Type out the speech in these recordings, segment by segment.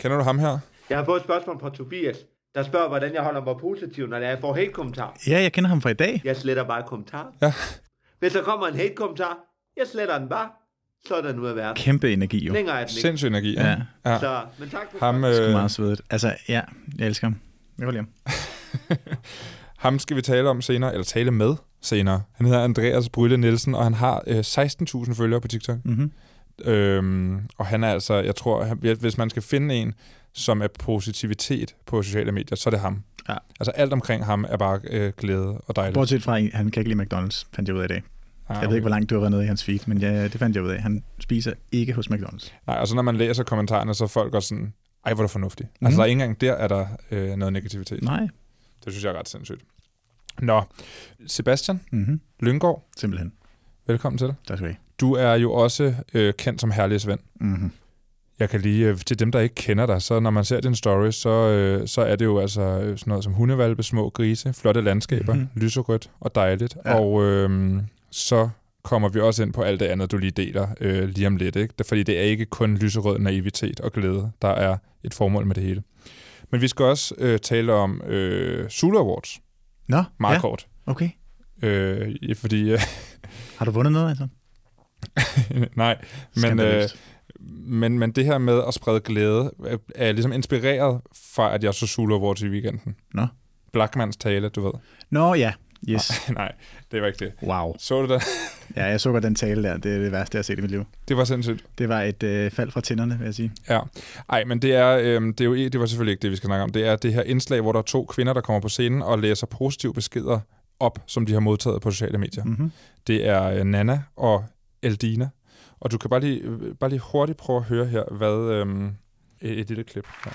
Kender du ham her? Jeg har fået et spørgsmål fra Tobias, der spørger, hvordan jeg holder mig positiv, når jeg får hate-kommentar. Ja, jeg kender ham fra i dag. Jeg sletter bare kommentar. Ja. Hvis der kommer en hate-kommentar, jeg sletter den bare. Så er den ud af verden. Kæmpe energi, jo. Længere er den ikke. Sindssyg energi. Ja. ja. Så, men tak for Ham, Det er øh, meget svedigt. Altså, ja, jeg elsker ham. Jeg lide ham. ham skal vi tale om senere, eller tale med senere. Han hedder Andreas Brylle Nielsen, og han har øh, 16.000 følgere på TikTok. Mm-hmm. Øhm, og han er altså, jeg tror, han, hvis man skal finde en, som er positivitet på sociale medier, så er det ham. Ja. Altså alt omkring ham er bare øh, glæde og dejligt. Bortset fra, han kan ikke lide McDonald's, fandt jeg ud af i dag. Ah, Jeg ved ikke, hvor langt du har været nede i hans feed, men ja, det fandt jeg ud af. Han spiser ikke hos McDonald's. Nej, og så når man læser kommentarerne, så er folk også sådan, ej, hvor er du fornuftig. Mm. Altså, der er ikke engang der, er der øh, noget negativitet. Nej. Det synes jeg er ret sindssygt. Nå, Sebastian Mm-hmm. Lyngård, Simpelthen. velkommen til. Tak skal du have. Du er jo også øh, kendt som herlig Svend. Mm-hmm. Jeg kan lige, øh, til dem, der ikke kender dig, så når man ser din story, så, øh, så er det jo altså øh, sådan noget som hundevalpe, små grise, flotte landskaber, Mhm. mm-hmm. lyserødt og dejligt. Ja. Og øh, så kommer vi også ind på alt det andet, du lige deler øh, lige om lidt. Ikke? Fordi det er ikke kun lyserød naivitet og glæde, der er et formål med det hele. Men vi skal også øh, tale om øh, Zulu Awards, Nå, meget ja. kort. okay. Øh, fordi, øh, Har du vundet noget, altså? nej, men, øh, men, men det her med at sprede glæde, øh, er jeg ligesom inspireret fra, at jeg så Zulu Awards i weekenden. Nå. Blackmans tale, du ved. Nå, ja. Yes. Nej, det var ikke det. Wow. Så du det? Ja, jeg så godt den tale der. Det er det værste, jeg har set i mit liv. Det var sindssygt. Det var et øh, fald fra tænderne, vil jeg sige. Ja. Ej, men det er, øhm, det er jo det var selvfølgelig ikke det, vi skal snakke om. Det er det her indslag, hvor der er to kvinder, der kommer på scenen og læser positive beskeder op, som de har modtaget på sociale medier. Mm. Mm-hmm. Det er øh, Nana og Eldina. Og du kan bare lige, bare lige hurtigt prøve at høre her, hvad øhm, et, et lille klip. her.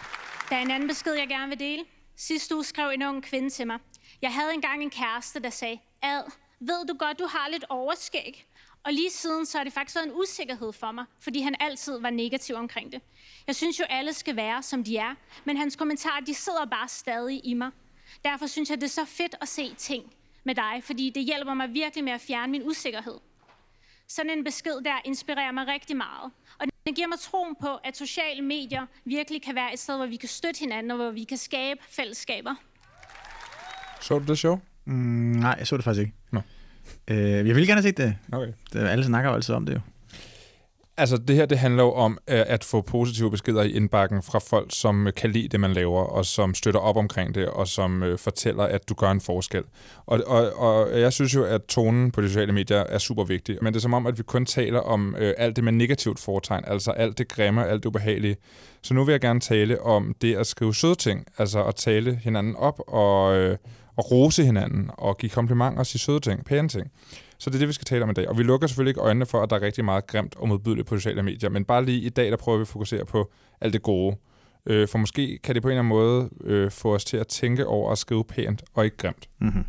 Der er en anden besked, jeg gerne vil dele. Sidste uge skrev en ung kvinde til mig. Jeg havde engang en kæreste, der sagde, Ad, ved du godt, du har lidt overskæg? Og lige siden, så har det faktisk været en usikkerhed for mig, fordi han altid var negativ omkring det. Jeg synes jo, alle skal være, som de er, men hans kommentarer, de sidder bare stadig i mig. Derfor synes jeg, det er så fedt at se ting med dig, fordi det hjælper mig virkelig med at fjerne min usikkerhed. Sådan en besked der inspirerer mig rigtig meget. Og den giver mig troen på, at sociale medier virkelig kan være et sted, hvor vi kan støtte hinanden, og hvor vi kan skabe fællesskaber. Så du det show? Mm, nej, jeg så det faktisk ikke. Nå. Øh, jeg ville gerne have set det. Okay. det. Alle snakker jo altid om det jo. Altså, det her det handler jo om øh, at få positive beskeder i indbakken fra folk, som øh, kan lide det, man laver, og som støtter op omkring det, og som øh, fortæller, at du gør en forskel. Og, og, og jeg synes jo, at tonen på de sociale medier er super vigtig, men det er som om, at vi kun taler om øh, alt det med negativt foretegn, altså alt det grimme, alt det ubehagelige. Så nu vil jeg gerne tale om det at skrive søde ting, altså at tale hinanden op og, øh, og rose hinanden, og give komplimenter og sige søde ting, pæne ting. Så det er det, vi skal tale om i dag. Og vi lukker selvfølgelig ikke øjnene for, at der er rigtig meget grimt og modbydeligt på sociale medier, men bare lige i dag, der prøver vi at fokusere på alt det gode. Øh, for måske kan det på en eller anden måde øh, få os til at tænke over at skrive pænt og ikke grimt. Mm-hmm.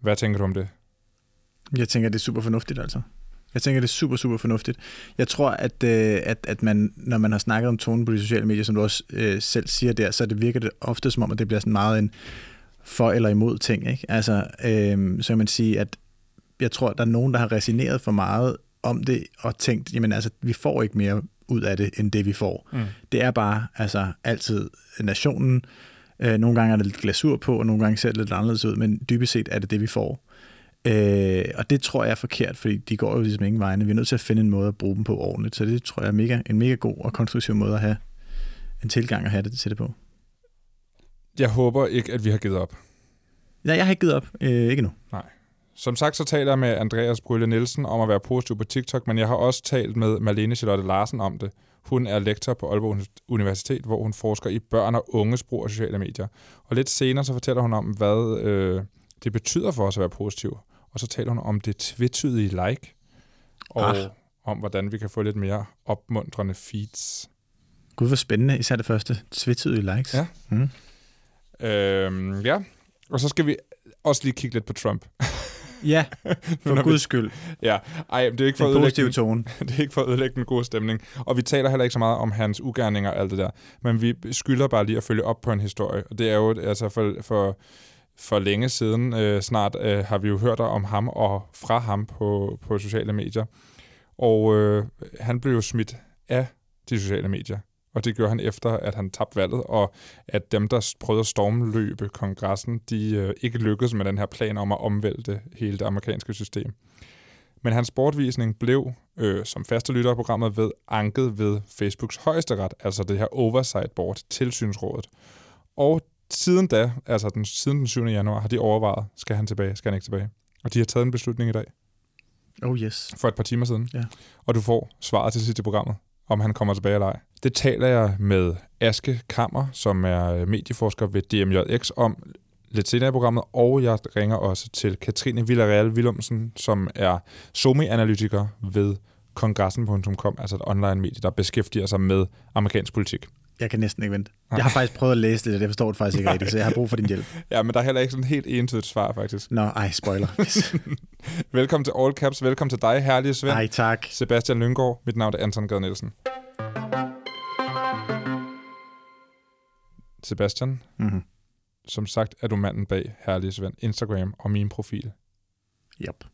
Hvad tænker du om det? Jeg tænker, det er super fornuftigt, altså. Jeg tænker, det er super, super fornuftigt. Jeg tror, at, øh, at, at man, når man har snakket om tonen på de sociale medier, som du også øh, selv siger der, så det virker det ofte som om, at det bliver sådan meget en for eller imod ting. Ikke? Altså, øh, så kan man sige, at jeg tror, der er nogen, der har resineret for meget om det, og tænkt, jamen altså, vi får ikke mere ud af det, end det vi får. Mm. Det er bare altså altid nationen. Øh, nogle gange er der lidt glasur på, og nogle gange ser det lidt anderledes ud, men dybest set er det det, vi får. Øh, og det tror jeg er forkert, fordi de går jo ligesom ingen vegne. Vi er nødt til at finde en måde at bruge dem på ordentligt, så det tror jeg er mega, en mega god og konstruktiv måde at have en tilgang at have det til det på. Jeg håber ikke, at vi har givet op. Ja, jeg har ikke givet op. Øh, ikke nu. Som sagt, så taler jeg med Andreas Brylle Nielsen om at være positiv på TikTok, men jeg har også talt med Marlene Charlotte Larsen om det. Hun er lektor på Aalborg Universitet, hvor hun forsker i børn og unges brug af sociale medier. Og lidt senere så fortæller hun om, hvad øh, det betyder for os at være positiv. Og så taler hun om det tvetydige like, og Ah. om hvordan vi kan få lidt mere opmuntrende feeds. Gud, hvor spændende. Især det første. Tvetydige likes. Ja. Mm. Øhm, ja, og så skal vi også lige kigge lidt på Trump. Ja, for når vi- guds skyld. Ja, ej, det er ikke for at En ødelægge positiv den- tone. det er ikke for at ødelægge den gode stemning. Og vi taler heller ikke så meget om hans ugerninger og alt det der. Men vi skylder bare lige at følge op på en historie. Og det er jo altså for, for, for længe siden øh, snart øh, har vi jo hørt om ham og fra ham på, på sociale medier. Og øh, han blev jo smidt af de sociale medier. Og det gjorde han efter, at han tabte valget, og at dem, der prøvede at stormløbe kongressen, de øh, ikke lykkedes med den her plan om at omvælte hele det amerikanske system. Men hans bortvisning blev, øh, som faste lytter af programmet ved, anket ved Facebooks højesteret, altså det her Oversight Board, tilsynsrådet. Og siden da, altså den, siden den 7. januar, har de overvejet, skal han tilbage, skal han ikke tilbage. Og de har taget en beslutning i dag, Oh yes. for et par timer siden. Ja. Og du får svaret til sidst i programmet, om han kommer tilbage eller ej. Det taler jeg med Aske Kammer, som er medieforsker ved DMJX om lidt senere i programmet, og jeg ringer også til Katrine Villarreal Willumsen, som er SOMI-analytiker ved kongressen.com, altså et online-medie, der beskæftiger sig med amerikansk politik. Jeg kan næsten ikke vente. Jeg har faktisk prøvet at læse det, og jeg forstår det faktisk ikke rigtigt, så jeg har brug for din hjælp. Ja, men der er heller ikke sådan helt entydigt svar, faktisk. Nå, ej, spoiler. Velkommen til All Caps, velkommen til dig, herlige Svend. Ej, tak. Sebastian Lyngård, mit navn er Anton Gade Nielsen. Sebastian, Mm-hmm. som sagt er du manden bag Herlige Svend, Instagram og min profil. Yep.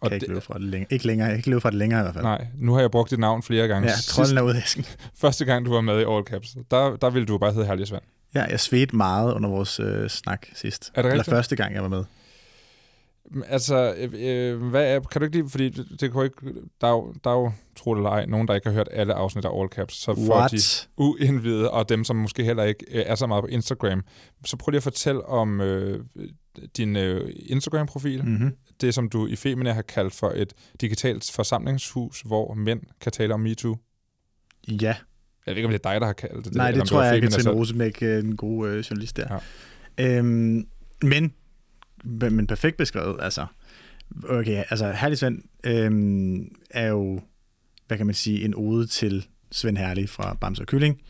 Og Kan ikke det, løbe fra det længere. Ikke længere. Ikke løbe fra det længere i hvert fald. nej, nu har jeg brugt dit navn flere gange. Ja, trolden er ude af æsken. første gang, du var med i All Caps, der, der ville du bare hedde Herlige Svend. Ja, jeg svedte meget under vores øh, snak sidst. Er det Eller rigtigt? første gang, jeg var med. Altså, øh, øh, hvad er, kan du ikke lide, fordi det, det kunne ikke, der er jo, der er jo, tro det eller ej, nogen, der ikke har hørt alle afsnit af All Caps, så får What? de uindvidede, og dem, som måske heller ikke øh, er så meget på Instagram. Så prøv lige at fortælle om øh, din øh, Instagram-profil. Mm. Mm-hmm. Det, som du i Femina har kaldt for et digitalt forsamlingshus, hvor mænd kan tale om MeToo. Ja, Jeg ved ikke, om det er dig, der har kaldt det. nej, det om tror jeg, jeg kan Femina selv. Rosenbæk, øh, en god øh, journalist der. Ja. Øhm, men, men perfekt beskrevet, altså. Okay, altså Herlig Svend øhm, er jo, hvad kan man sige, en ode til Svend Herlig fra Bamse og Kylling.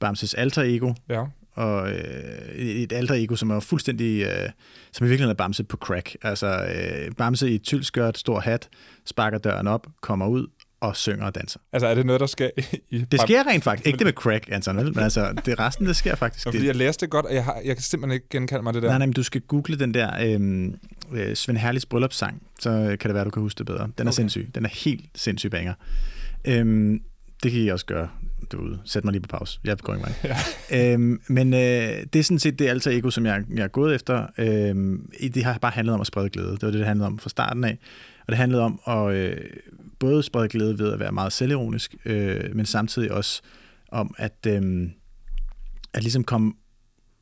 Bamses alter ego, Ja. og øh, et alter ego, som er fuldstændig, øh, som i virkeligheden er Bamse på crack. Altså øh, Bamse i et tyldskørt, stor hat, sparker døren op, kommer ud og synger og danser. Altså, er det noget, der sker i... Det sker rent faktisk. Ikke det med crack, Anton, men altså, det resten, det sker faktisk. Fordi jeg læste det godt, og jeg, har, jeg kan simpelthen ikke genkalde mig det der. Nej, nej, men du skal google den der øhm, øh, Svend Herligs bryllupssang, så kan det være, du kan huske det bedre. Den er Okay. okay. sindssyg. Den er helt sindssyg banger. Øhm, det kan I også gøre derude. Sæt mig lige på pause. Jeg går i vej. Ja. Øhm, men øh, det er sådan set det alter ego, som jeg, jeg er gået efter. Øhm, det har bare handlet om at sprede glæde. Det var det, det handlede om fra starten af. Og det handlede om at øh, både sprede glæde ved at være meget selvironisk, øh, men samtidig også om at, øh, at ligesom komme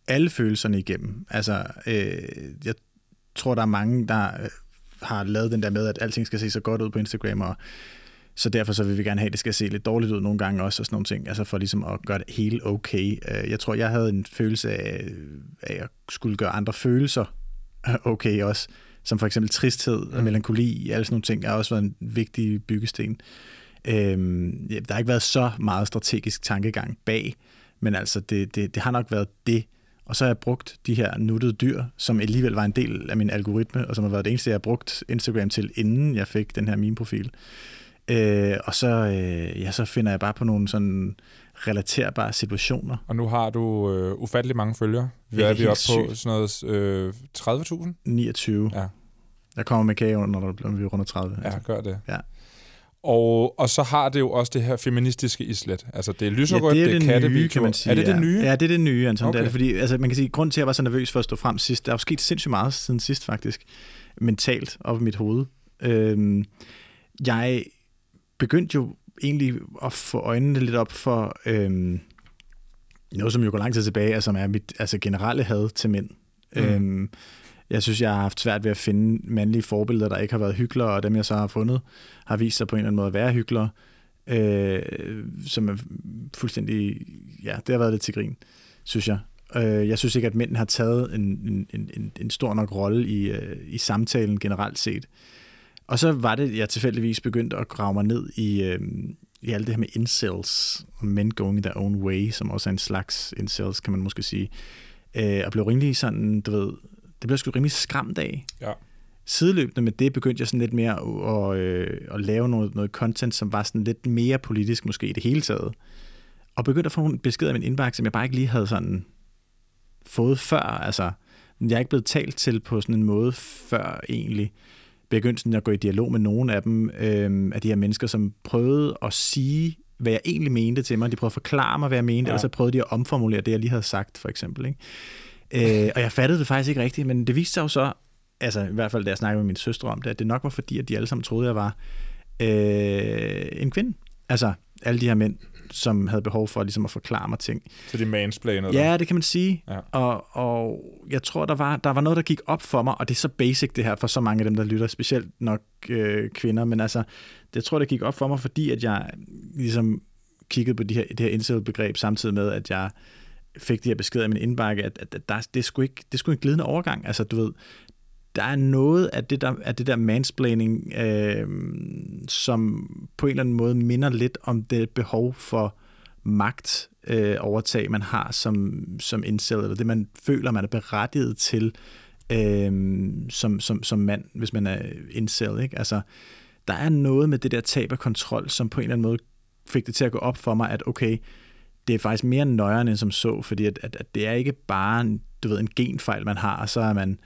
alle følelserne igennem. Altså, øh, jeg tror, der er mange, der øh, har lavet den der med, at alting skal se så godt ud på Instagram, og så derfor så vil vi gerne have, at det skal se lidt dårligt ud nogle gange også, og sådan nogle ting, altså for ligesom at gøre det helt okay. Øh, jeg tror, jeg havde en følelse af, af at skulle gøre andre følelser okay også, som for eksempel tristhed og melankoli, alle sådan nogle ting, har også været en vigtig byggesten. Øhm, ja, der har ikke været så meget strategisk tankegang bag, men altså det, det, det har nok været det. Og så har jeg brugt de her nuttede dyr, som alligevel var en del af min algoritme, og som har været det eneste, jeg har brugt Instagram til, inden jeg fik den her meme-profil. Øh, og så, øh, ja, så finder jeg bare på nogle sådan relaterbare situationer. Og nu har du øh, ufattelig mange følgere. Vi er er, vi oppe på sådan noget øh, 30.000? 29. Ja. Jeg kommer med kage, når der- når vi runder 30. Ja, gør det. Ja. Og, og så har det jo også det her feministiske islet. Altså, det er lyserødt, ja, det er, det kattevideoer. nye, kan man sige. Er det ja. det nye? Ja, det er det nye, Anton. Okay. Det er det, fordi altså, man kan sige, grund til, at jeg var så nervøs for at stå frem sidst, der er jo sket sindssygt meget siden sidst, faktisk. Mentalt op i mit hoved. Øhm, jeg begyndte jo egentlig at få øjnene lidt op for øhm, noget, som jo går lang tid tilbage, og som er mit altså, generelle had til mænd. Mm. Øhm, jeg synes, jeg har haft svært ved at finde mandlige forbilleder, der ikke har været hyggelere, og dem, jeg så har fundet, har vist sig på en eller anden måde at være hyggelere, øh, som er fuldstændig, ja, det har været lidt til grin, synes jeg. Øh, jeg synes ikke, at mænd har taget en, en, en, en stor nok rolle i, øh, i samtalen generelt set. Og så var det, jeg tilfældigvis begyndte at grave mig ned i, øh, i alt det her med incels, og men going their own way, som også er en slags incels, kan man måske sige. Øh, og blev rimelig sådan, du ved, det blev jeg sgu rimelig skræmt af. Ja. Sideløbende med det begyndte jeg sådan lidt mere at, at, øh, at lave noget, noget content, som var sådan lidt mere politisk måske i det hele taget. Og begyndte at få nogle beskeder af min indbakke, som jeg bare ikke lige havde sådan fået før. Altså, jeg er ikke blevet talt til på sådan en måde før egentlig. Begyndte sådan at gå i dialog med nogle af dem, øh, af de her mennesker, som prøvede at sige hvad jeg egentlig mente til mig. De prøvede at forklare mig, hvad jeg mente, Ja. og så prøvede de at omformulere det, jeg lige havde sagt, for eksempel. Ikke? Øh, og jeg fattede det faktisk ikke rigtigt, men det viste sig jo så, altså i hvert fald da jeg snakkede med min søstre om det, at det nok var fordi, at de alle sammen troede, at jeg var øh, en kvinde. Altså alle de her mænd, som havde behov for ligesom at forklare mig ting. Så de mansplainede Ja, det kan man sige. Ja. Og, og jeg tror, der var, der var noget, der gik op for mig, og det er så basic det her for så mange af dem, der lytter, specielt nok øh, kvinder, men altså, det, jeg tror, det gik op for mig, fordi at jeg ligesom kiggede på de her, det her incel-begreb, samtidig med, at jeg fik de her beskeder i min indbakke, at, at, at der, det, er sgu ikke, det er sgu en glidende overgang. Altså, du ved, der er noget af det der, af det der mansplaining, øh, som på en eller anden måde minder lidt om det behov for magt øh, overtag, man har som, som incel, eller det, man føler, man er berettiget til øh, som, som, som mand, hvis man er incel. Ikke? Altså, der er noget med det der tab af kontrol, som på en eller anden måde fik det til at gå op for mig, at okay, det er faktisk mere nøjere end som så, fordi at, at, at det er ikke bare en, du ved, en genfejl, man har, og så er man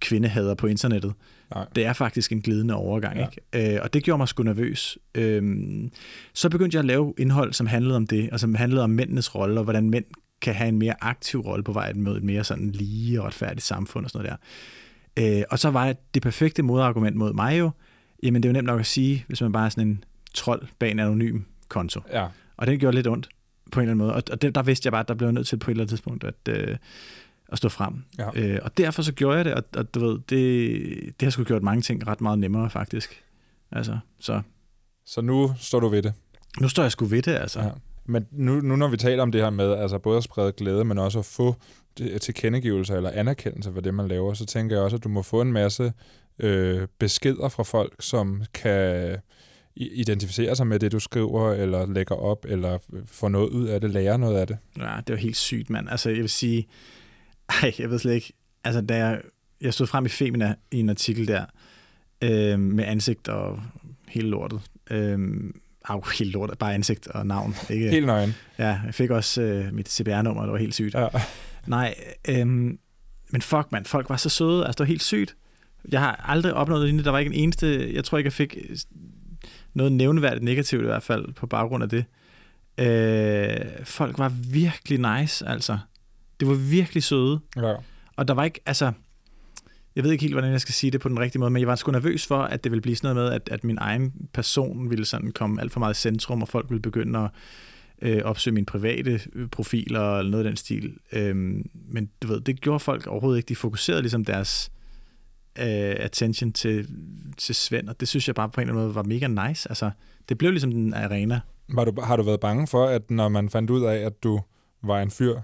kvindehader på internettet. Nej. Det er faktisk en glidende overgang, Ja. ikke? Øh, og det gjorde mig sgu nervøs. Øhm, så begyndte jeg at lave indhold, som handlede om det, og som handlede om mændenes rolle, og hvordan mænd kan have en mere aktiv rolle på vej mod et mere sådan lige og retfærdigt samfund og sådan noget der. Øh, og så var det perfekte modargument mod mig jo, jamen det er jo nemt nok at sige, hvis man bare er sådan en trold bag en anonym konto. Ja. Og det gjorde lidt ondt på en eller anden måde. Og og det, der vidste jeg bare, at der blev nødt til på et eller andet tidspunkt at, øh, at stå frem. Ja. Øh, og derfor så gjorde jeg det, og, og du ved, det, det har sgu gjort mange ting ret meget nemmere faktisk. Altså, så Så nu står du ved det. nu står jeg sgu ved det, altså. Ja. Men nu, nu når vi taler om det her med altså både at sprede glæde, men også at få tilkendegivelser eller anerkendelse for det, man laver, så tænker jeg også, at du må få en masse øh, beskeder fra folk, som kan i- identificere sig med det, du skriver, eller lægger op, eller få noget ud af det, lære noget af det. Ja, det var helt sygt, mand. Altså, jeg vil sige... Ej, jeg ved slet ikke... Altså, da jeg, jeg stod frem i Femina i en artikel der, øh, med ansigt og hele lortet. Øh, au, hele lortet, bare ansigt og navn. Ikke? Helt nøgen. Ja, jeg fik også øh, mit CPR-nummer, det var helt sygt. Ja. Nej, øhm, men fuck mand, folk var så søde, altså det var helt sygt. Jeg har aldrig opnået det der var ikke en eneste, jeg tror ikke, jeg fik øh, noget nævneværdigt negativt i hvert fald, på baggrund af det. Øh, folk var virkelig nice, altså. Det var virkelig søde. Ja. Og der var ikke, altså, jeg ved ikke helt, hvordan jeg skal sige det på den rigtige måde, men jeg var sgu nervøs for, at det ville blive sådan noget med, at, at min egen person ville sådan komme alt for meget i centrum, og folk ville begynde at øh, opsøge mine private øh, profiler, eller noget af den stil. Øhm, men du ved, det gjorde folk overhovedet ikke. De fokuserede ligesom deres øh, attention til, til Svend, og det synes jeg bare på en eller anden måde var mega nice. Altså, det blev ligesom den arena. Var du, har du været bange for, at når man fandt ud af, at du var en fyr,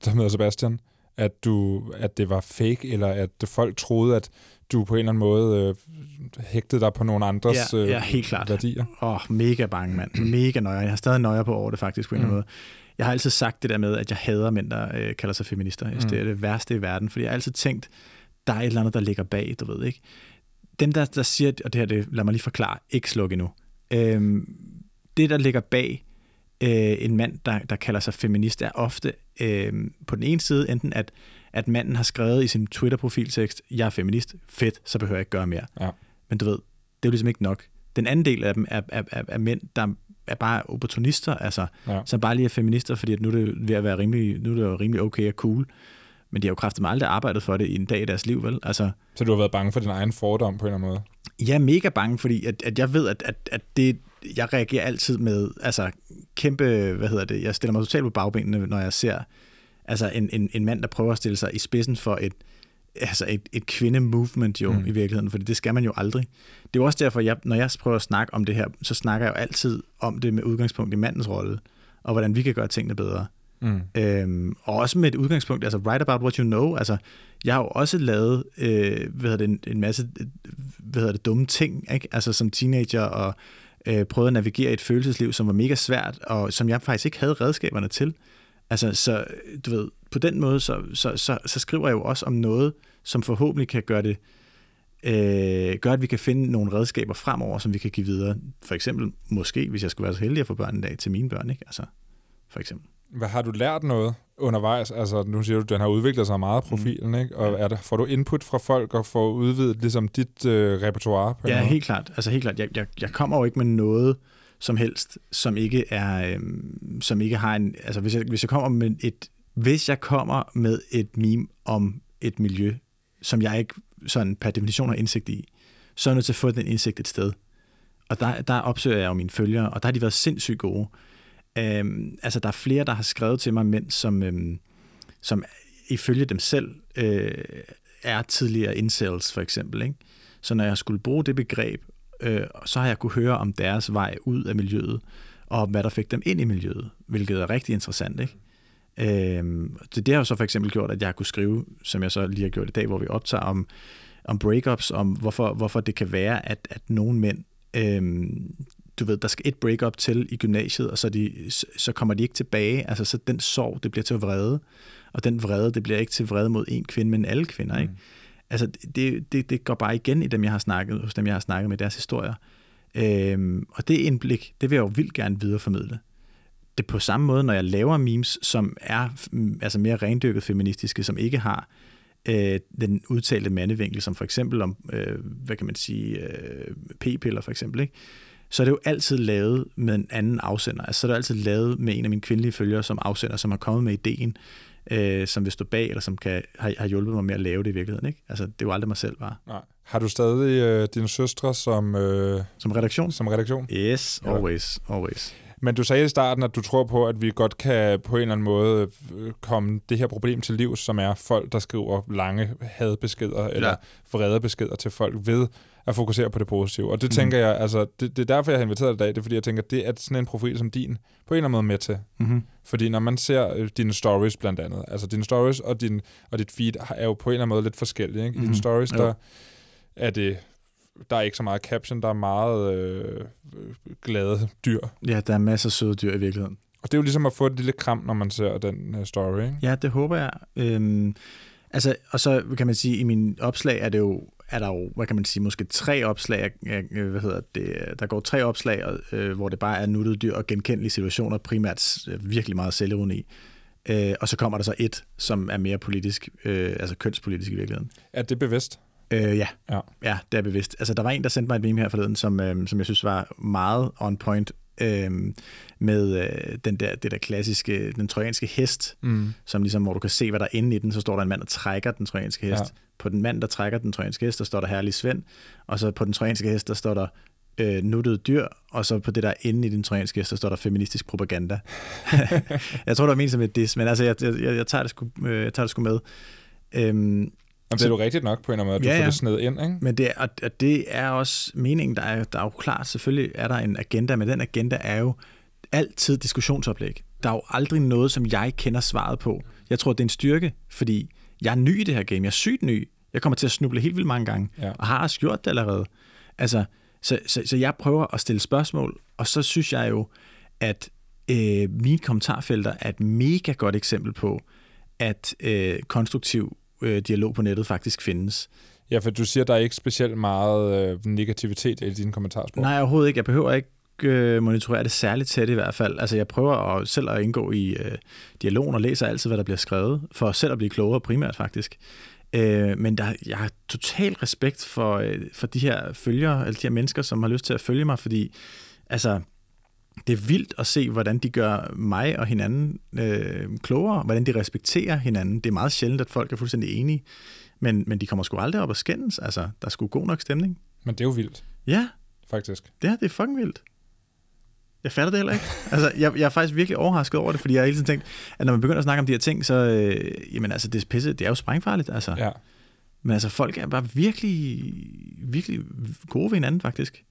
som hedder Sebastian, at, du, at det var fake, eller at folk troede, at du på en eller anden måde øh, hægtede dig på nogle andres Ja, øh, ja, helt klart. værdier? Åh, oh, mega bange, mand. Mega nøje. Jeg har stadig nøje på over det faktisk på en eller anden Mm. måde. Jeg har altid sagt det der med, at jeg hader mænd, der øh, kalder sig feminister. Jeg synes, Mm. Det er det værste i verden, fordi jeg har altid tænkt, der er et eller andet, der ligger bag, du ved ikke. Dem, der, der siger, og det her, det, lad mig lige forklare, ikke sluk endnu. Øhm, det, der ligger bag øh, en mand, der, der kalder sig feminist, er ofte øh, på den ene side enten, at, at manden har skrevet i sin Twitter-profiltekst, jeg er feminist, fedt, så behøver jeg ikke gøre mere. Ja. Men du ved, det er jo ligesom ikke nok. Den anden del af dem er, er, er, er mænd, der er bare opportunister, altså, Ja. som bare lige er feminister, fordi at nu er det ved at være rimelig, nu er det jo rimelig okay og cool. Men de har jo kraftigt aldrig arbejdet for det i en dag i deres liv, vel? Altså, Så du har været bange for din egen fordom på en eller anden måde? jeg er mega bange, fordi at, at jeg ved, at, at, at det, jeg reagerer altid med, altså kæmpe, hvad hedder det, jeg stiller mig totalt på bagbenene, når jeg ser altså en, en, en mand, der prøver at stille sig i spidsen for et, altså et, et kvinde-movement jo Mm. i virkeligheden, for det skal man jo aldrig. Det er jo også derfor, jeg, når jeg prøver at snakke om det her, så snakker jeg jo altid om det med udgangspunkt i mandens rolle, og hvordan vi kan gøre tingene bedre. Mm. Øhm, og også med et udgangspunkt, altså write about what you know. Altså, jeg har jo også lavet øh, hvad hedder det, en, en masse øh, hvad hedder det, dumme ting, ikke? Altså som teenager, og øh, prøvet at navigere i et følelsesliv, som var mega svært, og som jeg faktisk ikke havde redskaberne til. Altså, så du ved, på den måde, så, så, så, så skriver jeg jo også om noget, som forhåbentlig kan gøre det, øh, gøre, at vi kan finde nogle redskaber fremover, som vi kan give videre. For eksempel, måske, hvis jeg skulle være så heldig at få børn en dag til mine børn, ikke? Altså, for eksempel. Hvad har du lært noget undervejs? Altså, nu siger du, at den har udviklet sig meget, profilen, mm. ikke? Og er der, får du input fra folk og får udvidet ligesom dit øh, repertoire? På Ja, måde? helt klart. Altså helt klart. Jeg, jeg, jeg kommer jo ikke med noget, som helst, som ikke er, øh, som ikke har en, altså hvis jeg, hvis jeg kommer med et, hvis jeg kommer med et meme om et miljø, som jeg ikke sådan per definition har indsigt i, så er jeg nødt til at få den indsigt et sted. Og der, der opsøger jeg jo mine følgere, og der har de været sindssygt gode. Øhm, altså, der er flere, der har skrevet til mig, mænd, som, øhm, som ifølge dem selv øh, er tidligere incels, for eksempel. Ikke? Så når jeg skulle bruge det begreb, øh, så har jeg kunne høre om deres vej ud af miljøet, og hvad der fik dem ind i miljøet, hvilket er rigtig interessant. Ikke? Øhm, det, det har jo så for eksempel gjort, at jeg kunne skrive, som jeg så lige har gjort i dag, hvor vi optager om, om breakups, om hvorfor, hvorfor det kan være, at, at nogle mænd, øhm, du ved, der skal et breakup til i gymnasiet, og så, de, så kommer de ikke tilbage. Altså så den sorg, det bliver til vrede, og den vrede, det bliver ikke til vrede mod en kvinde, men alle kvinder. Ikke? Mm. Altså det, det, det går bare igen i dem, jeg har snakket, hos dem, jeg har snakket med deres historier. Øhm, og det indblik, det vil jeg jo vildt gerne videreformidle det på samme måde, når jeg laver memes, som er mm, altså mere rendyrket feministiske, som ikke har øh, den udtalte mandevinkel, som for eksempel om, øh, hvad kan man sige, øh, p-piller for eksempel, ikke? Så er det jo altid lavet med en anden afsender. Altså så er det altid lavet med en af mine kvindelige følgere som afsender, som har kommet med ideen, øh, som vil stå bag, eller som kan, har, har hjulpet mig med at lave det i virkeligheden. Ikke? Altså, det er jo aldrig mig selv bare. Nej. Har du stadig øh, dine søstre som... Øh, som redaktion? Som redaktion? Yes, always, always. Men du sagde i starten, at du tror på, at vi godt kan på en eller anden måde øh, komme det her problem til liv, som er folk, der skriver lange hadbeskeder ja. eller vrede beskeder til folk ved at fokusere på det positive. Og det mm. tænker jeg, altså, det, det er derfor, jeg har inviteret dig i dag, det er fordi, jeg tænker, det er sådan en profil som din, på en eller anden måde med til. Mm-hmm. Fordi når man ser øh, dine stories blandt andet, altså dine stories og, din, og dit feed er jo på en eller anden måde lidt forskellige. Ikke? I mm-hmm. dine stories, der er det der er ikke så meget caption, der er meget øh, glade dyr. Ja, der er masser af søde dyr i virkeligheden. Og det er jo ligesom at få et lille kram, når man ser den uh, story, ikke? Ja, det håber jeg. Øhm, altså, og så kan man sige, i min opslag er det jo er der jo, hvad kan man sige, måske tre opslag, hvad hedder det, der går tre opslag, øh, hvor det bare er nuttede dyr og genkendelige situationer, primært virkelig meget selvironi. Øh, og så kommer der så et, som er mere politisk, øh, altså kønspolitisk i virkeligheden. Er det bevidst? Øh, ja. ja, ja, det er bevidst. Altså, der var en, der sendte mig et meme her forleden, som, øh, som jeg synes var meget on point øh, med øh, den der, det der klassiske, den trojanske hest, mm. som ligesom, hvor du kan se, hvad der er inde i den, så står der en mand, der trækker den trojanske hest. Ja. På den mand, der trækker den trojanske hest, der står der herlig Svend, og så på den trojanske hest, der står der øh, nuttede dyr, og så på det der inde i den trojanske hest, der står der feministisk propaganda. jeg tror, der er ment som et dis, men altså, jeg, jeg, jeg, tager det sgu, øh, jeg tager det sgu med. Øhm, Jamen, det er jo rigtigt nok på en eller anden måde, at ja, du får det sned ind, ikke? Men det, og, og det er også meningen, der er, der er jo klart, selvfølgelig er der en agenda, men den agenda er jo altid diskussionsoplæg. Der er jo aldrig noget, som jeg kender svaret på. Jeg tror, det er en styrke, fordi jeg er ny i det her game. Jeg er sygt ny. Jeg kommer til at snuble helt vildt mange gange, ja. og har også gjort det allerede. Altså, så, så, så jeg prøver at stille spørgsmål, og så synes jeg jo, at øh, mine kommentarfelter er et mega godt eksempel på, at øh, konstruktiv øh, dialog på nettet faktisk findes. Ja, for du siger, der er ikke specielt meget øh, negativitet i dine kommentarspor. Nej, overhovedet ikke. Jeg behøver ikke øh, monitorere det særligt tæt i hvert fald. Altså, jeg prøver at, selv at indgå i øh, dialogen og læser altid, hvad der bliver skrevet, for selv at blive klogere primært faktisk. Øh, men der, jeg har total respekt for, øh, for de her følgere, eller de her mennesker, som har lyst til at følge mig, fordi altså, det er vildt at se, hvordan de gør mig og hinanden øh, klogere, hvordan de respekterer hinanden. Det er meget sjældent, at folk er fuldstændig enige, men, men de kommer sgu aldrig op og skændes. Altså, der er sgu god nok stemning. Men det er jo vildt. Ja. Faktisk. Det, er, det er fucking vildt. Jeg fatter det heller ikke. Altså, jeg, jeg er faktisk virkelig overrasket over det, fordi jeg har hele tiden tænkt, at når man begynder at snakke om de her ting, så, øh, jamen altså, det er pisse, det er jo sprængfarligt, altså. Ja. Men altså, folk er bare virkelig, virkelig gode ved hinanden, faktisk.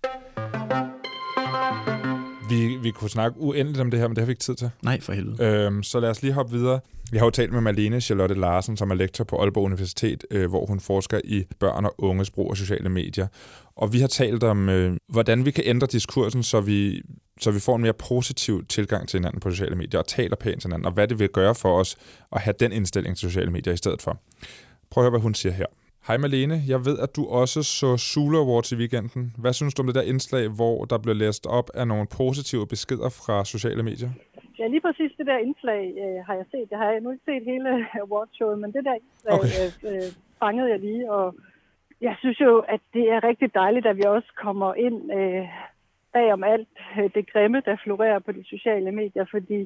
Vi, vi kunne snakke uendeligt om det her, men det har vi ikke tid til. Nej, for helvede. Øhm, så lad os lige hoppe videre. Vi har jo talt med Malene Charlotte Larsen, som er lektor på Aalborg Universitet, øh, hvor hun forsker i børn og unges brug af sociale medier. Og vi har talt om, øh, hvordan vi kan ændre diskursen, så vi, så vi får en mere positiv tilgang til hinanden på sociale medier, og taler pænt til hinanden, og hvad det vil gøre for os at have den indstilling til sociale medier i stedet for. Prøv at høre, hvad hun siger her. Hej Malene, jeg ved, at du også så Sula Awards i weekenden. Hvad synes du om det der indslag, hvor der blev læst op af nogle positive beskeder fra sociale medier? Ja, lige præcis det der indslag øh, har jeg set. Jeg har nu ikke set hele awardshowet, men det der indslag okay. øh, øh, fangede jeg lige. Og jeg synes jo, at det er rigtig dejligt, at vi også kommer ind øh, bag om alt øh, det grimme, der florerer på de sociale medier, fordi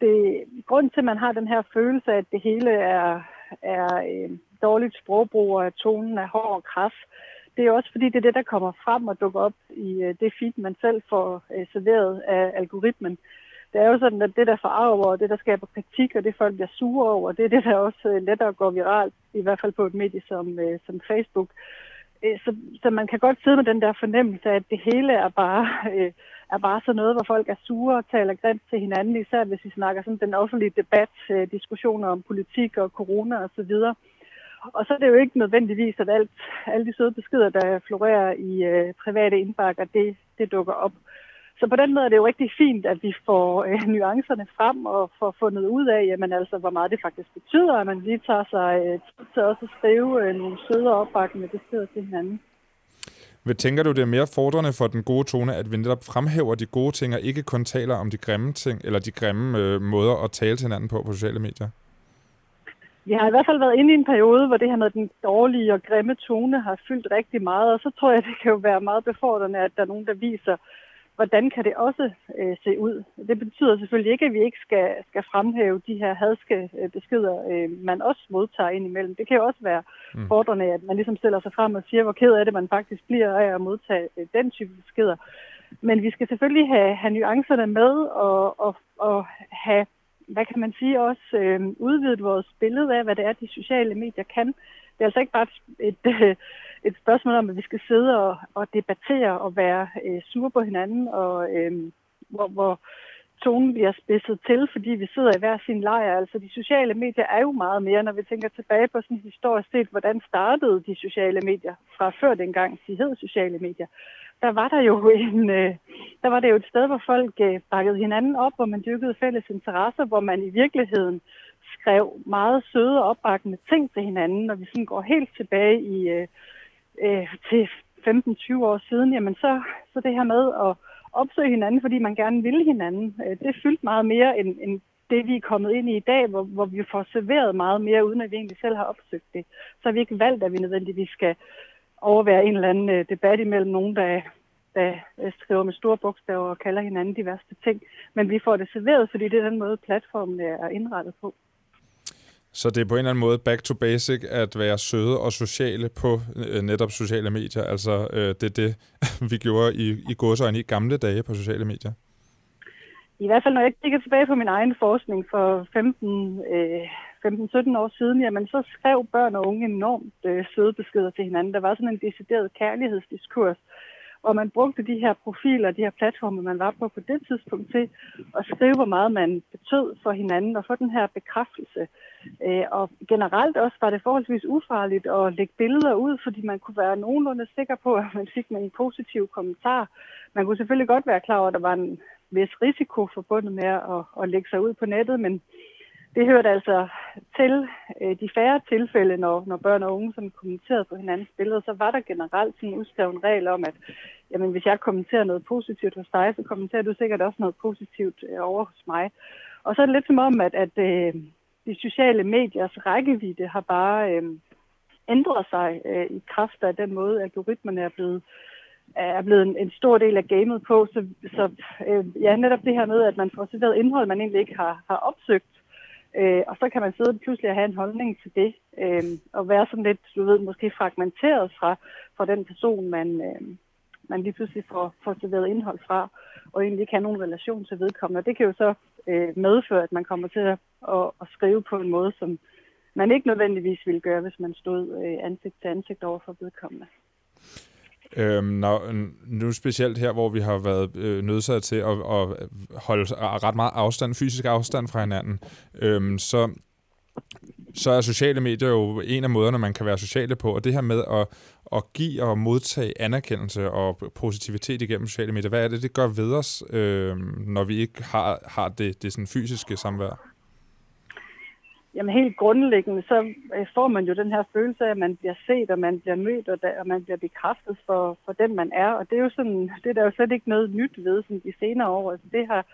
det, grund til, at man har den her følelse at det hele er, er øh, dårligt sprogbrug, og tonen er hård og kraft. det er også fordi, det er det, der kommer frem og dukker op i øh, det feed, man selv får øh, serveret af algoritmen. Det er jo sådan, at det, der forarver, og det, der skaber kritik, og det folk bliver sure over, det er det, der også øh, lettere går viralt, i hvert fald på et medie som, øh, som Facebook. Øh, så, så man kan godt sidde med den der fornemmelse af, at det hele er bare, øh, er bare sådan noget, hvor folk er sure og taler grimt til hinanden, især hvis vi snakker sådan den offentlige debat, øh, diskussioner om politik og corona osv. Og, og så er det jo ikke nødvendigvis, at alt, alle de søde beskeder, der florerer i øh, private indbakker, det, det dukker op. Så på den måde er det jo rigtig fint, at vi får øh, nuancerne frem og får fundet ud af, jamen, altså, hvor meget det faktisk betyder, at man lige tager sig øh, tid til også at skrive øh, nogle søde og opbakkende beskeder til hinanden. Hvad tænker du, det er mere fordrende for den gode tone, at vi netop fremhæver de gode ting, og ikke kun taler om de grimme ting, eller de grimme øh, måder at tale til hinanden på på sociale medier? Jeg har i hvert fald været inde i en periode, hvor det her med den dårlige og grimme tone har fyldt rigtig meget, og så tror jeg, det kan jo være meget befordrende, at der er nogen, der viser, hvordan kan det også øh, se ud. Det betyder selvfølgelig ikke, at vi ikke skal, skal fremhæve de her hadske øh, beskeder, øh, man også modtager ind imellem. Det kan jo også være mm. fordrende, at man ligesom stiller sig frem og siger, hvor ked af det man faktisk bliver af at modtage øh, den type beskeder. Men vi skal selvfølgelig have, have nuancerne med og, og, og have hvad kan man sige, også øh, udvidet vores billede af, hvad det er, de sociale medier kan. Det er altså ikke bare et, et, et spørgsmål om, at vi skal sidde og, og debattere og være øh, sure på hinanden, og øh, hvor, hvor tonen bliver spidset til, fordi vi sidder i hver sin lejr. Altså de sociale medier er jo meget mere, når vi tænker tilbage på sådan historisk set, hvordan startede de sociale medier fra før dengang de hed sociale medier der var der jo en, øh, der var det jo et sted, hvor folk øh, bakkede hinanden op, hvor man dyrkede fælles interesser, hvor man i virkeligheden skrev meget søde og opbakkende ting til hinanden. Når vi sådan går helt tilbage i øh, øh, til 15-20 år siden, jamen så, så det her med at opsøge hinanden, fordi man gerne vil hinanden, øh, det fyldt meget mere end, end det, vi er kommet ind i i dag, hvor, hvor vi får serveret meget mere, uden at vi egentlig selv har opsøgt det. Så har vi ikke valgt, at vi nødvendigvis skal overvære en eller anden øh, debat imellem nogen, der, der øh, skriver med store bogstaver og kalder hinanden de værste ting. Men vi får det serveret, fordi det er den måde, platformen er indrettet på. Så det er på en eller anden måde back to basic at være søde og sociale på øh, netop sociale medier. Altså øh, det er det, vi gjorde i, i godsøjne i gamle dage på sociale medier. I hvert fald, når jeg kigger tilbage på min egen forskning for 15, øh, 15-17 år siden, jamen så skrev børn og unge enormt øh, søde beskeder til hinanden. Der var sådan en decideret kærlighedsdiskurs, og man brugte de her profiler, de her platforme, man var på på det tidspunkt til at skrive, hvor meget man betød for hinanden og få den her bekræftelse. Øh, Øh, og generelt også var det forholdsvis ufarligt at lægge billeder ud, fordi man kunne være nogenlunde sikker på, at man fik en positiv kommentar. Man kunne selvfølgelig godt være klar over, at der var en vis risiko forbundet med at, at lægge sig ud på nettet, men det hørte altså til øh, de færre tilfælde, når, når børn og unge sådan kommenterede på hinandens billeder, så var der generelt sådan en udskreven regel om, at jamen, hvis jeg kommenterer noget positivt hos dig, så kommenterer du sikkert også noget positivt øh, over hos mig. Og så er det lidt som om, at, at øh, de sociale mediers rækkevidde har bare øh, ændret sig øh, i kraft af den måde, algoritmerne er blevet er blevet en, en stor del af gamet på. Så, så øh, ja, netop det her med, at man får serveret indhold, man egentlig ikke har, har opsøgt, Øh, og så kan man sidde pludselig og have en holdning til det, øh, og være sådan lidt, du ved, måske fragmenteret fra, fra den person, man, øh, man lige pludselig får, får serveret indhold fra, og egentlig ikke have nogen relation til vedkommende. Og det kan jo så øh, medføre, at man kommer til at, at, at skrive på en måde, som man ikke nødvendigvis ville gøre, hvis man stod øh, ansigt til ansigt over for vedkommende. Øhm, når, nu specielt her, hvor vi har været øh, nødsaget til at, at holde ret meget afstand, fysisk afstand fra hinanden, øhm, så, så er sociale medier jo en af måderne, man kan være sociale på. Og det her med at, at give og modtage anerkendelse og positivitet igennem sociale medier, hvad er det, det gør ved os, øh, når vi ikke har, har det, det sådan fysiske samvær? Jamen helt grundlæggende, så øh, får man jo den her følelse af, at man bliver set, og man bliver mødt, og, og man bliver bekræftet for, for den, man er. Og det er jo sådan, det er der jo slet ikke noget nyt ved sådan de senere år. Altså, det har,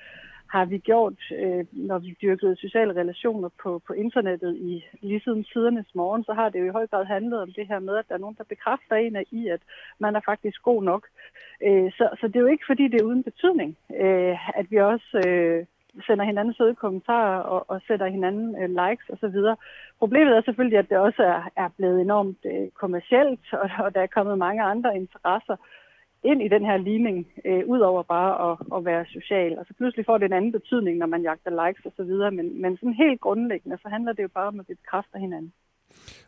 har vi gjort, øh, når vi dyrkede sociale relationer på, på internettet i lige siden tidernes morgen, så har det jo i høj grad handlet om det her med, at der er nogen, der bekræfter en af i, at man er faktisk god nok. Øh, så, så det er jo ikke, fordi det er uden betydning, øh, at vi også øh, sender hinanden søde kommentarer og, og sætter hinanden øh, likes osv. Problemet er selvfølgelig, at det også er, er blevet enormt øh, kommercielt, og, og der er kommet mange andre interesser ind i den her ligning, øh, ud over bare at, at være social. Og så pludselig får det en anden betydning, når man jagter likes osv., men, men sådan helt grundlæggende, så handler det jo bare om, at vi bekræfter hinanden.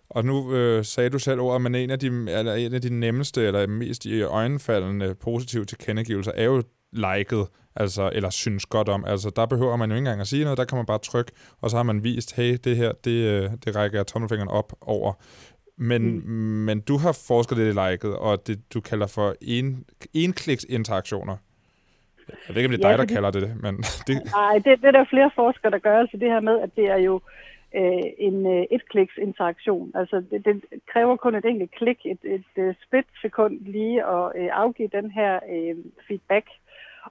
Og nu øh, sagde du selv ordet, men en af, de, eller en af de nemmeste eller mest i øjenfaldende positive tilkendegivelser er jo liket, altså, eller synes godt om. Altså, der behøver man jo ikke engang at sige noget, der kan man bare trykke, og så har man vist, hey, det her, det, øh, det rækker jeg tommelfingeren op over. Men, mm. men du har forsket lidt i liket, og det du kalder for en, enkliks interaktioner. Jeg ved ikke, om det er ja, dig, der kalder det det, men... Det... Nej, det, det er der flere forskere, der gør, altså det her med, at det er jo øh, en øh, et-kliks interaktion. Altså det, det kræver kun et enkelt klik, et, et, et øh, split sekund lige at øh, afgive den her øh, feedback.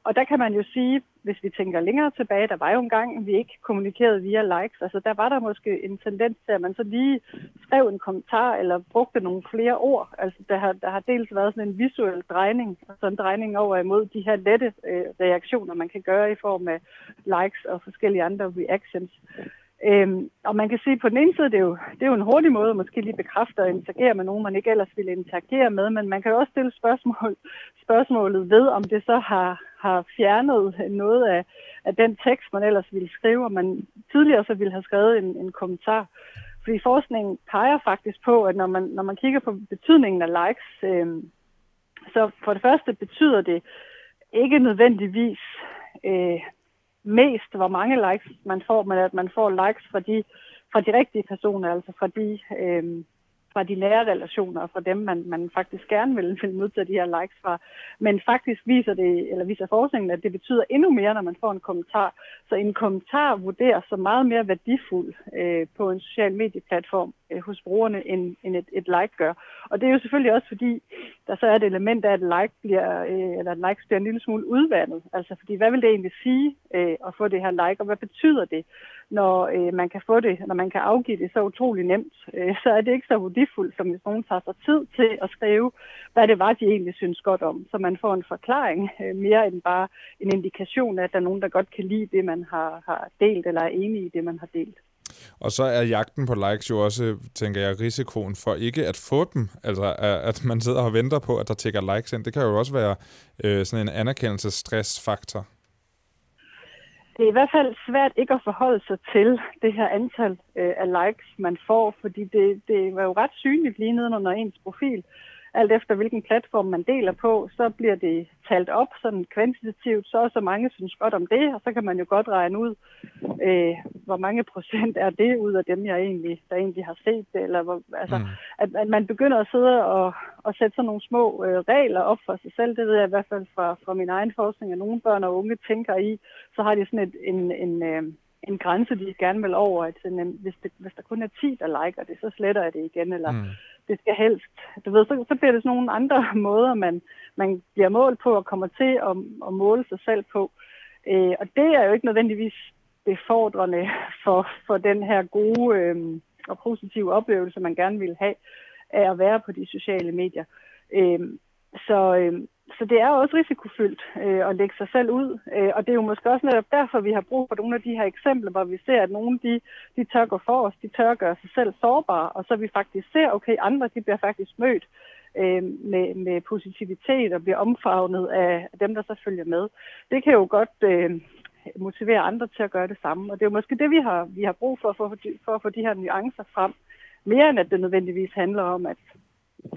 Og der kan man jo sige, hvis vi tænker længere tilbage, der var jo en gang, vi ikke kommunikerede via likes. Altså der var der måske en tendens til, at man så lige skrev en kommentar eller brugte nogle flere ord. Altså der har, der har dels været sådan en visuel drejning, altså en drejning over imod de her lette øh, reaktioner, man kan gøre i form af likes og forskellige andre reactions. Øhm, og man kan sige, at på den ene side, det er, jo, det er jo en hurtig måde at måske lige bekræfte og interagere med nogen, man ikke ellers ville interagere med, men man kan jo også stille spørgsmål, spørgsmålet ved, om det så har, har fjernet noget af, af den tekst, man ellers ville skrive, og man tidligere så ville have skrevet en, en kommentar. Fordi forskningen peger faktisk på, at når man, når man kigger på betydningen af likes, øhm, så for det første betyder det ikke nødvendigvis øh, mest, hvor mange likes man får, men at man får likes fra de, fra de rigtige personer, altså fra de, øh, fra de nære relationer, og fra dem, man, man faktisk gerne vil, vil modtage de her likes fra. Men faktisk viser det, eller viser forskningen, at det betyder endnu mere, når man får en kommentar. Så en kommentar vurderes så meget mere værdifuld øh, på en social medieplatform øh, hos brugerne, end, end et, et like gør. Og det er jo selvfølgelig også fordi, der så er et element af, at like bliver, øh, eller at likes bliver en lille smule udvandet. Altså fordi, hvad vil det egentlig sige øh, at få det her like, og hvad betyder det? Når øh, man kan få det, når man kan afgive det så utrolig nemt, øh, så er det ikke så værdifuldt, som hvis nogen tager sig tid til at skrive, hvad det var, de egentlig synes godt om. Så man får en forklaring øh, mere end bare en indikation af, at der er nogen, der godt kan lide det, man har, har delt, eller er enige i det, man har delt. Og så er jagten på likes jo også, tænker jeg, risikoen for ikke at få dem. Altså, at man sidder og venter på, at der tækker likes ind. Det kan jo også være øh, sådan en anerkendelsesstressfaktor det er i hvert fald svært ikke at forholde sig til det her antal øh, af likes, man får, fordi det, det var jo ret synligt lige nedenunder ens profil alt efter hvilken platform man deler på, så bliver det talt op sådan kvantitativt, så så mange synes godt om det, og så kan man jo godt regne ud, øh, hvor mange procent er det ud af dem, jeg egentlig, der egentlig har set det, eller hvor, altså, mm. at, at man begynder at sidde og, og sætte sådan nogle små øh, regler op for sig selv, det ved jeg i hvert fald fra, fra min egen forskning, at nogle børn og unge tænker i, så har de sådan et, en, en, øh, en grænse, de gerne vil over, at sådan, hvis, det, hvis der kun er 10, der liker det, så sletter jeg det igen, eller mm det skal helst. Du ved, så, så bliver det sådan nogle andre måder, man, man bliver målt på og kommer til at, at måle sig selv på. Øh, og det er jo ikke nødvendigvis befordrende for, for den her gode øh, og positive oplevelse, man gerne vil have af at være på de sociale medier. Øh, så, øh, så det er også risikofyldt øh, at lægge sig selv ud, øh, og det er jo måske også netop derfor, vi har brug for nogle af de her eksempler, hvor vi ser, at nogle de, de tør gå for os, de tør gøre sig selv sårbare, og så vi faktisk ser, okay, andre de bliver faktisk mødt øh, med, med positivitet og bliver omfavnet af dem, der så følger med. Det kan jo godt øh, motivere andre til at gøre det samme, og det er jo måske det, vi har, vi har brug for, for, for at få de her nuancer frem, mere end at det nødvendigvis handler om, at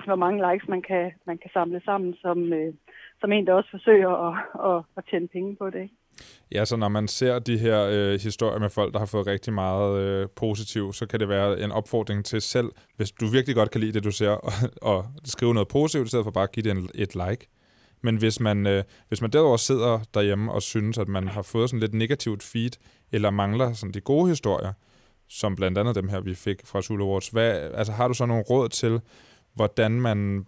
hvor mange likes man kan, man kan samle sammen, som, øh, som en, der også forsøger at, at, at tjene penge på det. Ikke? Ja, så når man ser de her øh, historier med folk, der har fået rigtig meget øh, positivt, så kan det være en opfordring til selv, hvis du virkelig godt kan lide det, du ser, og, og skrive noget positivt, i stedet for bare at give det en, et like. Men hvis man, øh, hvis man derudover sidder derhjemme og synes, at man har fået sådan lidt negativt feed, eller mangler sådan de gode historier, som blandt andet dem her, vi fik fra Sula Awards, hvad, altså, har du så nogle råd til, hvordan man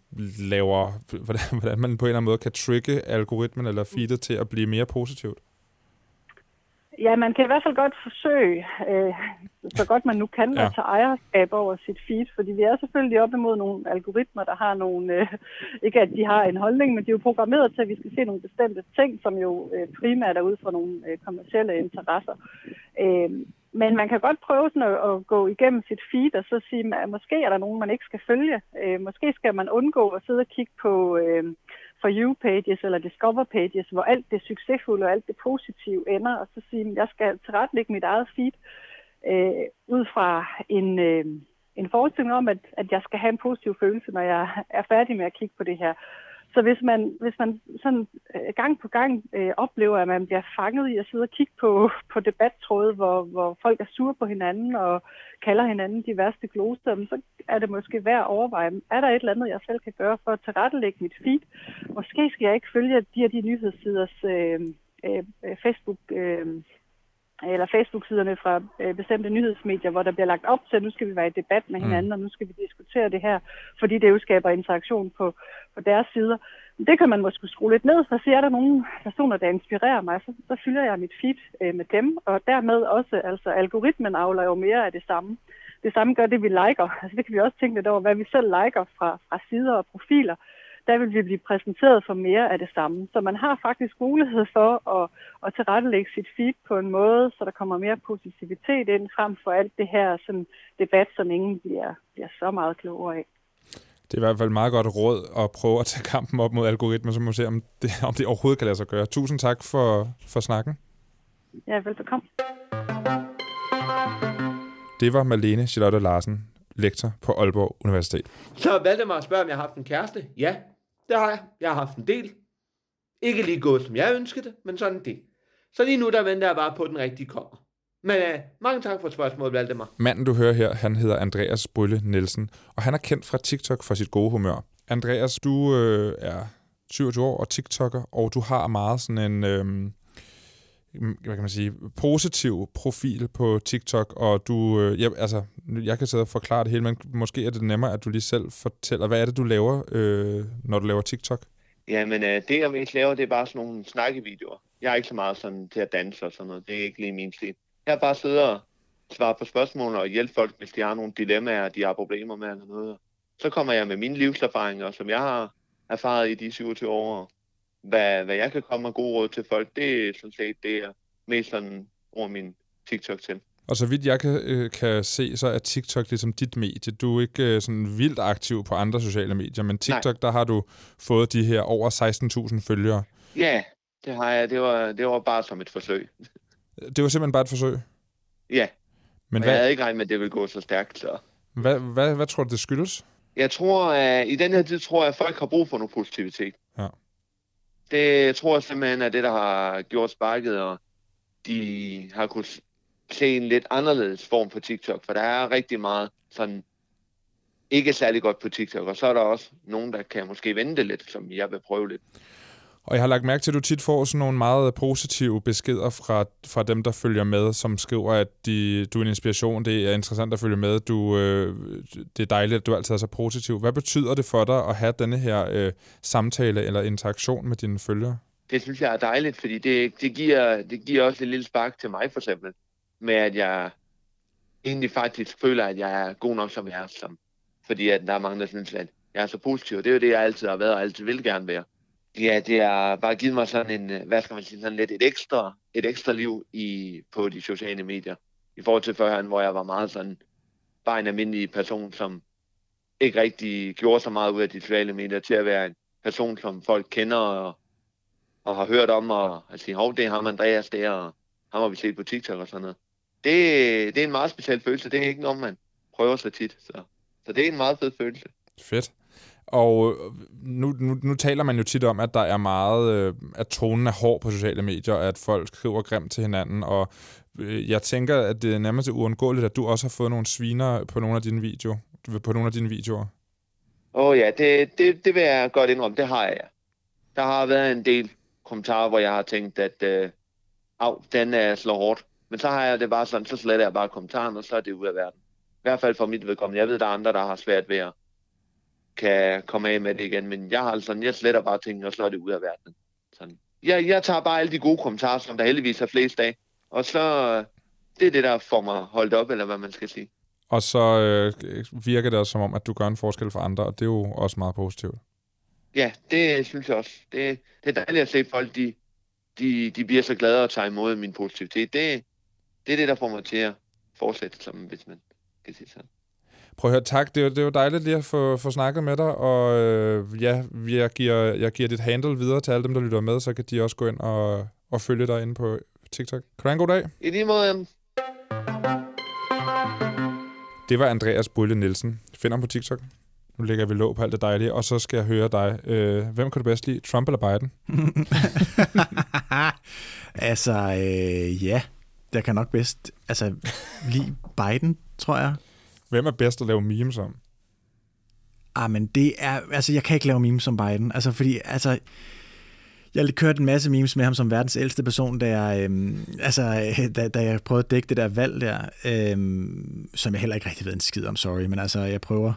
laver, hvordan, hvordan man på en eller anden måde kan trigge algoritmen eller feedet til at blive mere positivt? Ja, man kan i hvert fald godt forsøge, øh, så godt man nu kan, ja. at tage ejerskab over sit feed, fordi vi er selvfølgelig op imod nogle algoritmer, der har nogle, øh, ikke at de har en holdning, men de er jo programmeret til, at vi skal se nogle bestemte ting, som jo øh, primært er ud fra nogle øh, kommersielle interesser. Øh, men man kan godt prøve sådan at, at gå igennem sit feed og så sige, at måske er der nogen, man ikke skal følge. Øh, måske skal man undgå at sidde og kigge på... Øh, for you pages eller discover pages, hvor alt det succesfulde og alt det positive ender, og så sige, at jeg skal tilrettelægge mit eget feed øh, ud fra en, øh, en forestilling om, at, at jeg skal have en positiv følelse, når jeg er færdig med at kigge på det her. Så hvis man, hvis man sådan øh, gang på gang øh, oplever, at man bliver fanget i at sidde og kigge på, på debattråde, hvor, hvor folk er sure på hinanden og kalder hinanden de værste gloser, så er det måske værd at overveje, er der et eller andet, jeg selv kan gøre for at tilrettelægge mit feed? Måske skal jeg ikke følge de her de nyhedssiders øh, øh, Facebook øh, eller Facebook-siderne fra øh, bestemte nyhedsmedier, hvor der bliver lagt op til, at nu skal vi være i debat med mm. hinanden, mm. og nu skal vi diskutere det her, fordi det jo skaber interaktion på, på deres sider. Det kan man måske skrue lidt ned, så er der nogle personer, der inspirerer mig, så, så fylder jeg mit feed øh, med dem, og dermed også, altså algoritmen afler jo mere af det samme. Det samme gør det, vi liker. Altså det kan vi også tænke lidt over, hvad vi selv liker fra, fra sider og profiler der vil vi blive præsenteret for mere af det samme. Så man har faktisk mulighed for at, at tilrettelægge sit feed på en måde, så der kommer mere positivitet ind, frem for alt det her sådan, debat, som ingen bliver, bliver så meget klogere af. Det er i hvert fald meget godt råd at prøve at tage kampen op mod algoritmer, så må se, om det, om det overhovedet kan lade sig gøre. Tusind tak for, for snakken. Ja, velbekomme. Det var Malene Charlotte Larsen, lektor på Aalborg Universitet. Så valgte mig at spørge, om jeg har haft en kæreste. Ja, det har jeg. Jeg har haft en del. Ikke lige gået, som jeg ønskede det, men sådan det. Så lige nu, der venter jeg bare på, at den rigtige kommer. Men uh, mange tak for spørgsmålet, Valdemar. Manden, du hører her, han hedder Andreas Brylle Nielsen, og han er kendt fra TikTok for sit gode humør. Andreas, du øh, er 27 år og TikToker, og du har meget sådan en... Øh, hvad kan man sige, positiv profil på TikTok, og du, øh, ja, altså, jeg kan sidde og forklare det hele, men måske er det nemmere, at du lige selv fortæller, hvad er det, du laver, øh, når du laver TikTok? Jamen, øh, det jeg mest laver, det er bare sådan nogle snakkevideoer. Jeg er ikke så meget sådan til at danse og sådan noget, det er ikke lige min stil. Jeg er bare sidder og svarer på spørgsmål og hjælper folk, hvis de har nogle dilemmaer, de har problemer med eller noget. Så kommer jeg med mine livserfaringer, som jeg har erfaret i de 27 år, hvad, hvad jeg kan komme med gode råd til folk, det er sådan set det, jeg mest sådan over min TikTok til. Og så vidt jeg kan, øh, kan se, så er TikTok ligesom dit medie. Du er ikke øh, sådan vildt aktiv på andre sociale medier, men TikTok, Nej. der har du fået de her over 16.000 følgere. Ja, det har jeg. Det var, det var bare som et forsøg. Det var simpelthen bare et forsøg? Ja. Men hvad... jeg havde ikke regnet med, at det ville gå så stærkt. Så. Hvad, hvad, hvad tror du, det skyldes? Jeg tror, at i den her tid tror jeg, at folk har brug for noget positivitet. Ja det tror jeg simpelthen er det, der har gjort sparket, og de har kunnet se en lidt anderledes form på TikTok, for der er rigtig meget sådan ikke særlig godt på TikTok, og så er der også nogen, der kan måske vente lidt, som jeg vil prøve lidt. Og jeg har lagt mærke til, at du tit får sådan nogle meget positive beskeder fra, fra dem, der følger med, som skriver, at de, du er en inspiration, det er interessant at følge med, du, øh, det er dejligt, at du altid er så positiv. Hvad betyder det for dig at have denne her øh, samtale eller interaktion med dine følgere? Det synes jeg er dejligt, fordi det, det, giver, det giver også et lille spark til mig for eksempel, med at jeg egentlig faktisk føler, at jeg er god nok, som jeg er. Som, fordi at der er mange, der synes, at jeg er så positiv. Det er jo det, jeg altid har været og altid vil gerne være. Ja, det har bare givet mig sådan en, øh, hvad skal man sige, sådan lidt et ekstra, et ekstra liv i, på de sociale medier. I forhold til førhen, hvor jeg var meget sådan, bare en almindelig person, som ikke rigtig gjorde så meget ud af de sociale medier, til at være en person, som folk kender og, og har hørt om, og at sige, hov, det er ham Andreas der, og ham har vi set på TikTok og sådan noget. Det, det er en meget speciel følelse. Det er ikke noget, man prøver så tit. Så, så det er en meget fed følelse. Fedt. Og øh, nu, nu, nu taler man jo tit om, at der er meget, øh, at tonen er hård på sociale medier, at folk skriver grimt til hinanden, og øh, jeg tænker, at det er nærmest uundgåeligt, at du også har fået nogle sviner på nogle af dine videoer. På nogle af dine videoer. Åh oh ja, det, det, det vil jeg godt indrømme, det har jeg. Der har været en del kommentarer, hvor jeg har tænkt, at øh, af, den er slår hårdt. Men så har jeg det bare sådan, så sletter jeg bare kommentaren, og så er det ud af verden. I hvert fald for mit vedkommende. Jeg ved, der er andre, der har svært ved at kan komme af med det igen. Men jeg har altså, jeg sletter bare ting, og så er det ud af verden. Sådan. Jeg, jeg tager bare alle de gode kommentarer, som der heldigvis er flest af. Og så, det er det, der får mig holdt op, eller hvad man skal sige. Og så øh, virker det også som om, at du gør en forskel for andre, og det er jo også meget positivt. Ja, det synes jeg også. Det, det er dejligt at se folk, de, de, de bliver så glade og tager imod min positivitet. Det, det er det, der får mig til at fortsætte, som hvis man kan sige sådan. Prøv at høre, tak. Det er, det jo dejligt lige at få, få snakket med dig, og øh, ja, jeg giver, jeg giver dit handle videre til alle dem, der lytter med, så kan de også gå ind og, og følge dig inde på TikTok. Kan du have en god dag? I lige måde, Det var Andreas Bulle Nielsen. Find ham på TikTok. Nu lægger vi låg på alt det dejlige, og så skal jeg høre dig. Øh, hvem kan du bedst lide, Trump eller Biden? altså, øh, ja, jeg kan nok bedst altså, lide Biden, tror jeg. Hvem er bedst at lave memes om? Ah, men det er, altså jeg kan ikke lave memes om Biden, altså fordi, altså, jeg har kørt en masse memes med ham som verdens ældste person, da jeg, øhm, altså, da, da jeg prøvede at dække det der valg der, øhm, som jeg heller ikke rigtig ved en skid om, sorry, men altså, jeg prøver.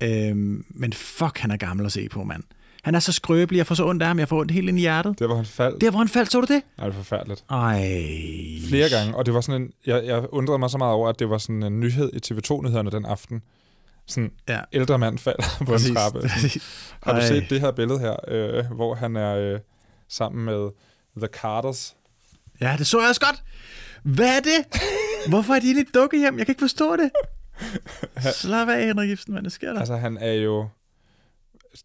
Øhm, men fuck, han er gammel at se på, mand. Han er så skrøbelig, jeg får så ondt af ham, jeg får ondt helt ind i hjertet. Det var han faldt. Der, hvor han faldt, så du det? Nej, det er forfærdeligt. Ej. Flere gange, og det var sådan en, jeg, jeg undrede mig så meget over, at det var sådan en nyhed i TV2-nyhederne den aften. Sådan, Ja. ældre mand falder på Præcis, en trappe. Sådan. Har du Ej. set det her billede her, øh, hvor han er øh, sammen med The Carters? Ja, det så jeg også godt. Hvad er det? Hvorfor er de lidt dukke hjem? Jeg kan ikke forstå det. Slap af, Henrik Ibsen, hvad der sker der? Altså, han er jo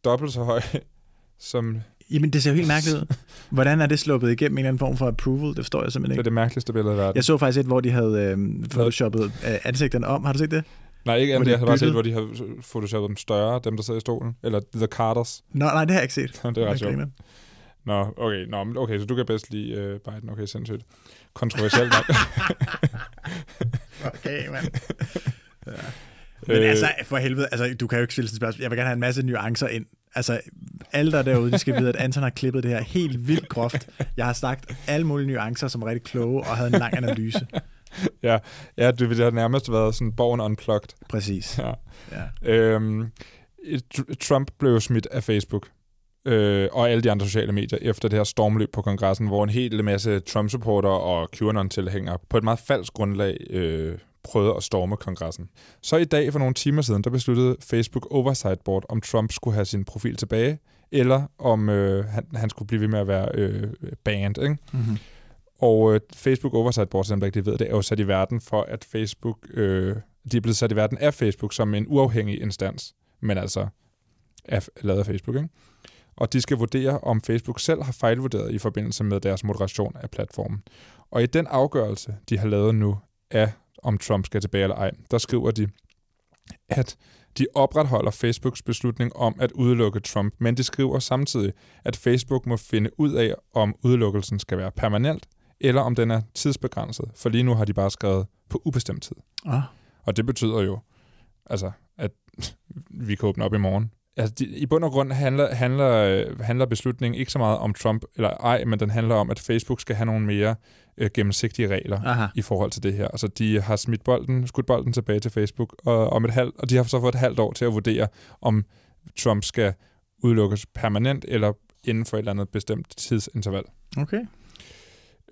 dobbelt så høj som... Jamen, det ser jo helt mærkeligt ud. Hvordan er det sluppet igennem en eller anden form for approval? Det forstår jeg simpelthen Det er ikke. det mærkeligste billede i verden. Jeg så faktisk et, hvor de havde øh, photoshoppet øh, ansigterne om. Har du set det? Nej, ikke andet. de Jeg har bare set, hvor de har photoshoppet dem større, dem der sidder i stolen. Eller The Carters. Nå, nej, det har jeg ikke set. det er ret sjovt. Nå, okay, nå, okay, så du kan bedst lide uh, Biden. Okay, sindssygt. Kontroversielt nok. Okay, mand. Men Øh, altså, for helvede, altså, du kan jo ikke stille sådan spørgsmål. Jeg vil gerne have en masse nuancer ind. Altså, alle der er derude, de skal vide, at Anton har klippet det her helt vildt groft. Jeg har sagt alle mulige nuancer, som er rigtig kloge, og havde en lang analyse. ja, ja, det ville have nærmest været sådan born unplugged. Præcis. Ja. Ja. Øhm, Tr- Trump blev jo smidt af Facebook øh, og alle de andre sociale medier efter det her stormløb på kongressen, hvor en hel masse Trump-supporter og QAnon-tilhængere på et meget falsk grundlag øh, prøvede at storme kongressen. Så i dag for nogle timer siden, der besluttede Facebook Oversight Board, om Trump skulle have sin profil tilbage, eller om øh, han, han skulle blive ved med at være øh, banned. Ikke? Mm-hmm. Og øh, Facebook Oversight Board, som der ikke ved det, er jo sat i verden for, at Facebook, øh, de er blevet sat i verden af Facebook som en uafhængig instans, men altså er lavet af Facebook, ikke? Og de skal vurdere, om Facebook selv har fejlvurderet i forbindelse med deres moderation af platformen. Og i den afgørelse, de har lavet nu af, om Trump skal tilbage eller ej, der skriver de, at de opretholder Facebooks beslutning om at udelukke Trump, men de skriver samtidig, at Facebook må finde ud af, om udelukkelsen skal være permanent, eller om den er tidsbegrænset, for lige nu har de bare skrevet på ubestemt tid. Ah. Og det betyder jo, altså, at vi kan åbne op i morgen. Altså, de, I bund og grund handler, handler, øh, handler beslutningen ikke så meget om Trump eller ej, men den handler om, at Facebook skal have nogle mere øh, gennemsigtige regler Aha. i forhold til det her. Altså, de har smidt bolden, skudt bolden tilbage til Facebook, og, om et halvt, og de har så fået et halvt år til at vurdere, om Trump skal udelukkes permanent eller inden for et eller andet bestemt tidsinterval. Okay.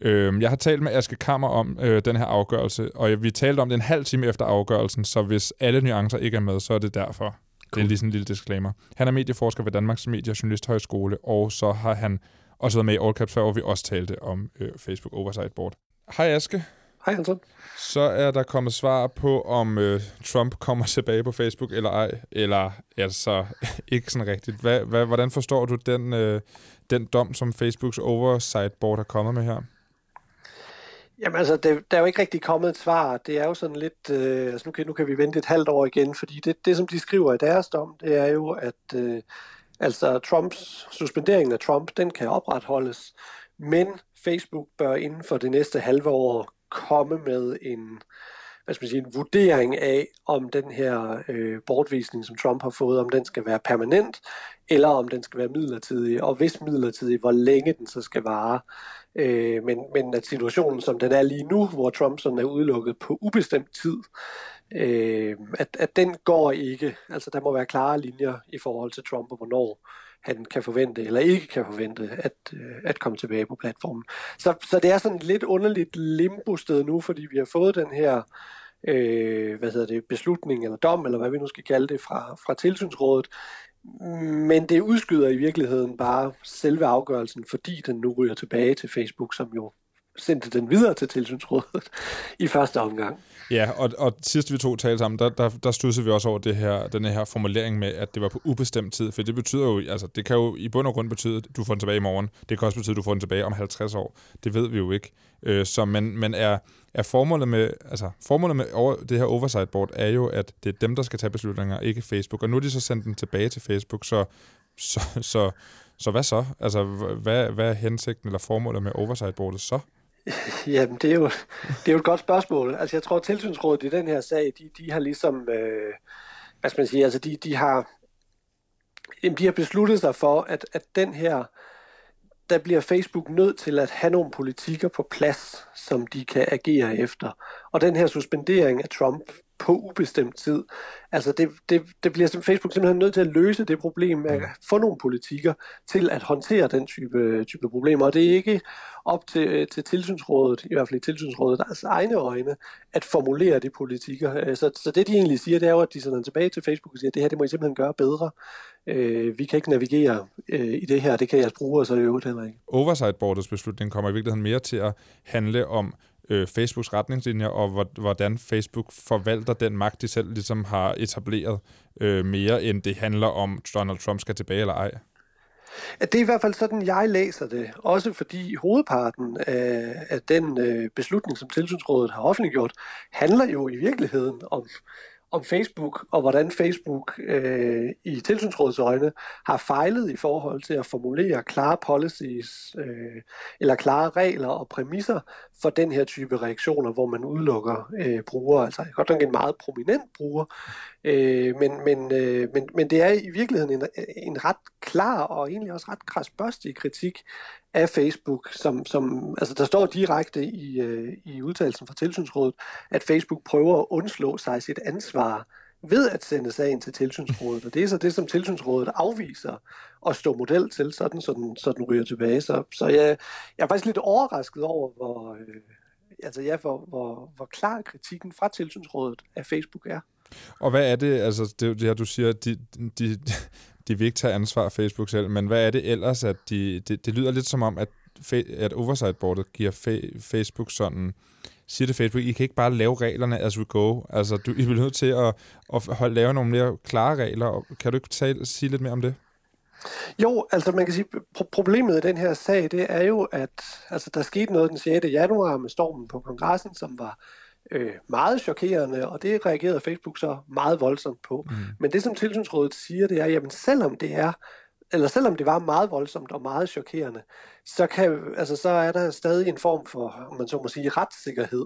Øhm, jeg har talt med Aske Kammer om øh, den her afgørelse, og vi talte om det en halv time efter afgørelsen, så hvis alle nuancer ikke er med, så er det derfor. Cool. Det er lige sådan en lille disclaimer. Han er medieforsker ved Danmarks Medie- og Journalisthøjskole, og så har han også været med i All Caps før, hvor vi også talte om øh, Facebook Oversight Board. Hej Aske. Hej Anton. Så er der kommet svar på, om øh, Trump kommer tilbage på Facebook eller ej, eller altså ikke sådan rigtigt. Hvad, hvad, hvordan forstår du den, øh, den dom, som Facebooks Oversight Board har kommet med her? Jamen altså, det, der er jo ikke rigtig kommet et svar. Det er jo sådan lidt, øh, altså nu kan, nu kan vi vente et halvt år igen, fordi det, det som de skriver i deres dom, det er jo, at øh, altså Trumps, suspenderingen af Trump, den kan opretholdes, men Facebook bør inden for det næste halve år komme med en, hvad skal man sige, en vurdering af, om den her øh, bortvisning, som Trump har fået, om den skal være permanent, eller om den skal være midlertidig, og hvis midlertidig, hvor længe den så skal vare. Øh, men, men at situationen, som den er lige nu, hvor Trump sådan er udelukket på ubestemt tid, øh, at, at den går ikke. Altså der må være klare linjer i forhold til Trump, og hvornår han kan forvente, eller ikke kan forvente, at, øh, at komme tilbage på platformen. Så, så det er sådan et lidt underligt limbo-sted nu, fordi vi har fået den her øh, hvad hedder det, beslutning eller dom, eller hvad vi nu skal kalde det, fra, fra tilsynsrådet. Men det udskyder i virkeligheden bare selve afgørelsen, fordi den nu ryger tilbage til Facebook, som jo sendte den videre til tilsynsrådet i første omgang. Ja, og, og sidst vi to talte sammen, der, der, der studsede vi også over det her, den her formulering med, at det var på ubestemt tid, for det betyder jo, altså det kan jo i bund og grund betyde, at du får den tilbage i morgen. Det kan også betyde, at du får den tilbage om 50 år. Det ved vi jo ikke. Øh, så, man, men er, er formålet med, altså formålet med over, det her oversight board er jo, at det er dem, der skal tage beslutninger, ikke Facebook. Og nu er de så sendt den tilbage til Facebook, så, så, så, så hvad så? Altså, hvad, hvad er hensigten eller formålet med oversight boardet så? Jamen, det er, jo, det er jo et godt spørgsmål. Altså, jeg tror, at tilsynsrådet i den her sag, de, de har ligesom, øh, hvad skal man sige, altså, de, de har, de har besluttet sig for, at, at den her, der bliver Facebook nødt til at have nogle politikker på plads, som de kan agere efter. Og den her suspendering af Trump på ubestemt tid. Altså det, det, det bliver Facebook simpelthen nødt til at løse det problem med at mm. få nogle politikker til at håndtere den type, type problemer. Og det er ikke op til, til tilsynsrådet, i hvert fald i tilsynsrådet, deres egne øjne, at formulere de politikker. Øh, så, så det de egentlig siger, det er jo, at de sender tilbage til Facebook og siger, at det her det må I simpelthen gøre bedre. Øh, vi kan ikke navigere øh, i det her, det kan jeres brugere så i øvrigt heller ikke. Oversight Boardets beslutning kommer i virkeligheden mere til at handle om øh, Facebooks retningslinjer, og hvordan Facebook forvalter den magt, de selv ligesom har etableret, øh, mere end det handler om, Donald Trump skal tilbage eller ej? Det er i hvert fald sådan, jeg læser det. Også fordi hovedparten af, af den øh, beslutning, som Tilsynsrådet har offentliggjort, handler jo i virkeligheden om om Facebook, og hvordan Facebook øh, i tilsynsrådets øjne har fejlet i forhold til at formulere klare policies øh, eller klare regler og præmisser for den her type reaktioner, hvor man udelukker øh, brugere. Altså godt nok en meget prominent bruger, øh, men, men, øh, men, men det er i virkeligheden en, en ret klar og egentlig også ret krasbørstig kritik af Facebook, som, som altså der står direkte i, øh, i udtalelsen fra Tilsynsrådet, at Facebook prøver at undslå sig sit ansvar ved at sende sagen til Tilsynsrådet. Og det er så det, som Tilsynsrådet afviser at stå model til, sådan, så den, så den ryger tilbage. Så, så jeg, jeg er faktisk lidt overrasket over, hvor, øh, altså ja, hvor, hvor, hvor klar kritikken fra Tilsynsrådet af Facebook er. Og hvad er det, altså det, det her, du siger, de, de, de vil ikke tage ansvar Facebook selv, men hvad er det ellers, at de, det, det lyder lidt som om, at, at oversight-boardet giver fa- Facebook sådan, siger det Facebook, I kan ikke bare lave reglerne as we go. Altså, du, I vil nødt til at, at holde, lave nogle mere klare regler. Kan du ikke tale, sige lidt mere om det? Jo, altså man kan sige, pro- problemet i den her sag, det er jo, at altså, der skete noget den 6. januar med stormen på kongressen, som var øh, meget chokerende, og det reagerede Facebook så meget voldsomt på. Mm. Men det, som tilsynsrådet siger, det er, jamen selvom det er eller selvom det var meget voldsomt og meget chokerende, så, kan, altså, så er der stadig en form for, om man så må sige, retssikkerhed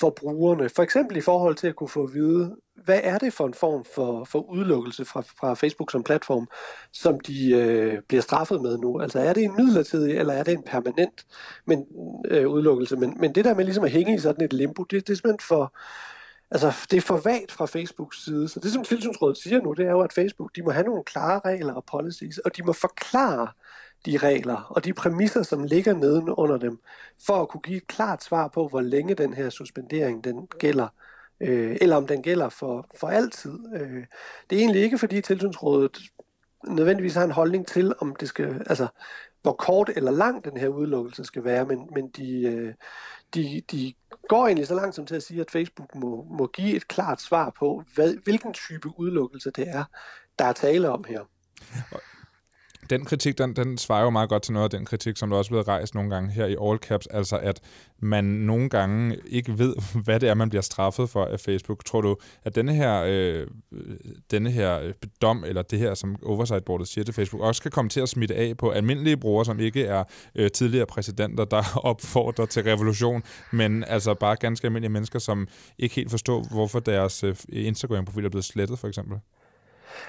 for brugerne. For eksempel i forhold til at kunne få at vide, hvad er det for en form for, for udelukkelse fra, fra Facebook som platform, som de øh, bliver straffet med nu? Altså er det en midlertidig, eller er det en permanent men, øh, udelukkelse? Men, men det der med ligesom at hænge i sådan et limbo, det, det er simpelthen for, altså, det er for vagt fra Facebooks side. Så det, som Tilsynsrådet siger nu, det er jo, at Facebook de må have nogle klare regler og policies, og de må forklare de regler og de præmisser, som ligger neden under dem, for at kunne give et klart svar på, hvor længe den her suspendering den gælder, øh, eller om den gælder for, for altid. Øh, det er egentlig ikke, fordi Tilsynsrådet nødvendigvis har en holdning til, om det skal, altså, hvor kort eller lang den her udelukkelse skal være, men, men de, øh, de, de går egentlig så langt som til at sige, at Facebook må, må give et klart svar på, hvad, hvilken type udelukkelse det er, der er tale om her den kritik, den, den svarer jo meget godt til noget af den kritik, som der også er blevet rejst nogle gange her i All Caps, altså at man nogle gange ikke ved, hvad det er, man bliver straffet for af Facebook. Tror du, at denne her, øh, denne her øh, dom, eller det her, som Oversight-boardet siger til Facebook, også kan komme til at smitte af på almindelige brugere, som ikke er øh, tidligere præsidenter, der opfordrer til revolution, men altså bare ganske almindelige mennesker, som ikke helt forstår, hvorfor deres øh, Instagram-profil er blevet slettet, for eksempel?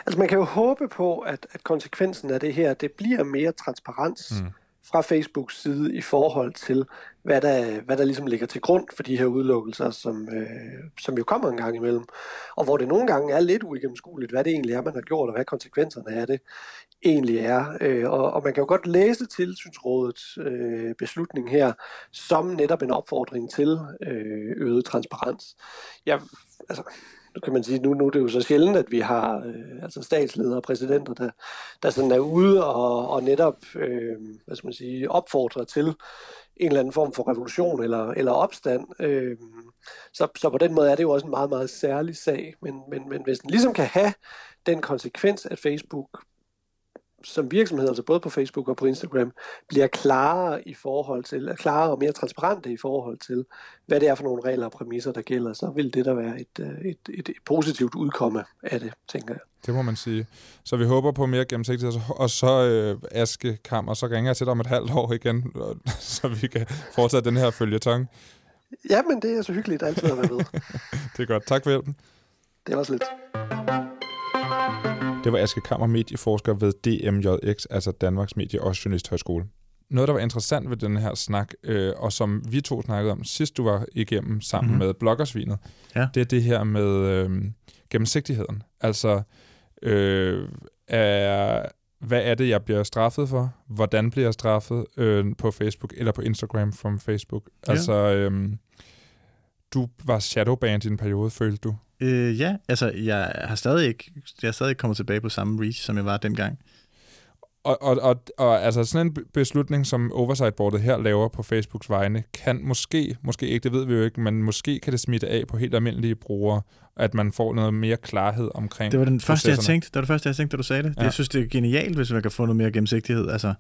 Altså man kan jo håbe på, at, at konsekvensen af det her, det bliver mere transparens mm. fra Facebooks side i forhold til, hvad der, hvad der ligesom ligger til grund for de her udelukkelser, som, øh, som jo kommer en gang imellem. Og hvor det nogle gange er lidt uigennemskueligt, hvad det egentlig er, man har gjort, og hvad konsekvenserne af det egentlig er. Øh, og, og man kan jo godt læse tilsynsrådets øh, beslutning her som netop en opfordring til øh, øget transparens. Jeg, altså, nu kan man sige, nu, nu er det jo så sjældent, at vi har øh, altså statsledere og præsidenter, der, der sådan er ude og, og netop øh, hvad skal man sige, opfordrer til en eller anden form for revolution eller, eller opstand. Øh, så, så på den måde er det jo også en meget, meget særlig sag. Men, men, men hvis den ligesom kan have den konsekvens, at Facebook som virksomhed, altså både på Facebook og på Instagram, bliver klarere i forhold til, klarere og mere transparente i forhold til, hvad det er for nogle regler og præmisser, der gælder, så vil det der være et, øh, et, et, et positivt udkomme af det, tænker jeg. Det må man sige. Så vi håber på mere gennemsigtighed, og så øh, Aske Kammer, så ringer jeg til dig om et halvt år igen, så vi kan fortsætte den her følgetong. Ja, men det er så hyggeligt altid at være med. det er godt. Tak for hjælpen. Det var også lidt. Det var Aske Kammer, medieforsker ved DMJX, altså Danmarks Medie- og Journalisthøjskole. Noget, der var interessant ved den her snak, øh, og som vi to snakkede om sidst, du var igennem sammen mm-hmm. med bloggersvinet, ja. det er det her med øh, gennemsigtigheden. Altså, øh, er, hvad er det, jeg bliver straffet for? Hvordan bliver jeg straffet øh, på Facebook eller på Instagram from Facebook? Ja. Altså, øh, du var shadowbanned i en periode, følte du? Øh, ja, altså jeg har stadig ikke, jeg er stadig kommet tilbage på samme reach, som jeg var dengang. Og, og, og, og altså sådan en beslutning, som Oversight-boardet her laver på Facebooks vegne, kan måske, måske ikke, det ved vi jo ikke, men måske kan det smitte af på helt almindelige brugere, at man får noget mere klarhed omkring Det var den første, jeg tænkte, det var det første, jeg tænkte, da du sagde det. Ja. Jeg synes, det er genialt, hvis man kan få noget mere gennemsigtighed. Altså,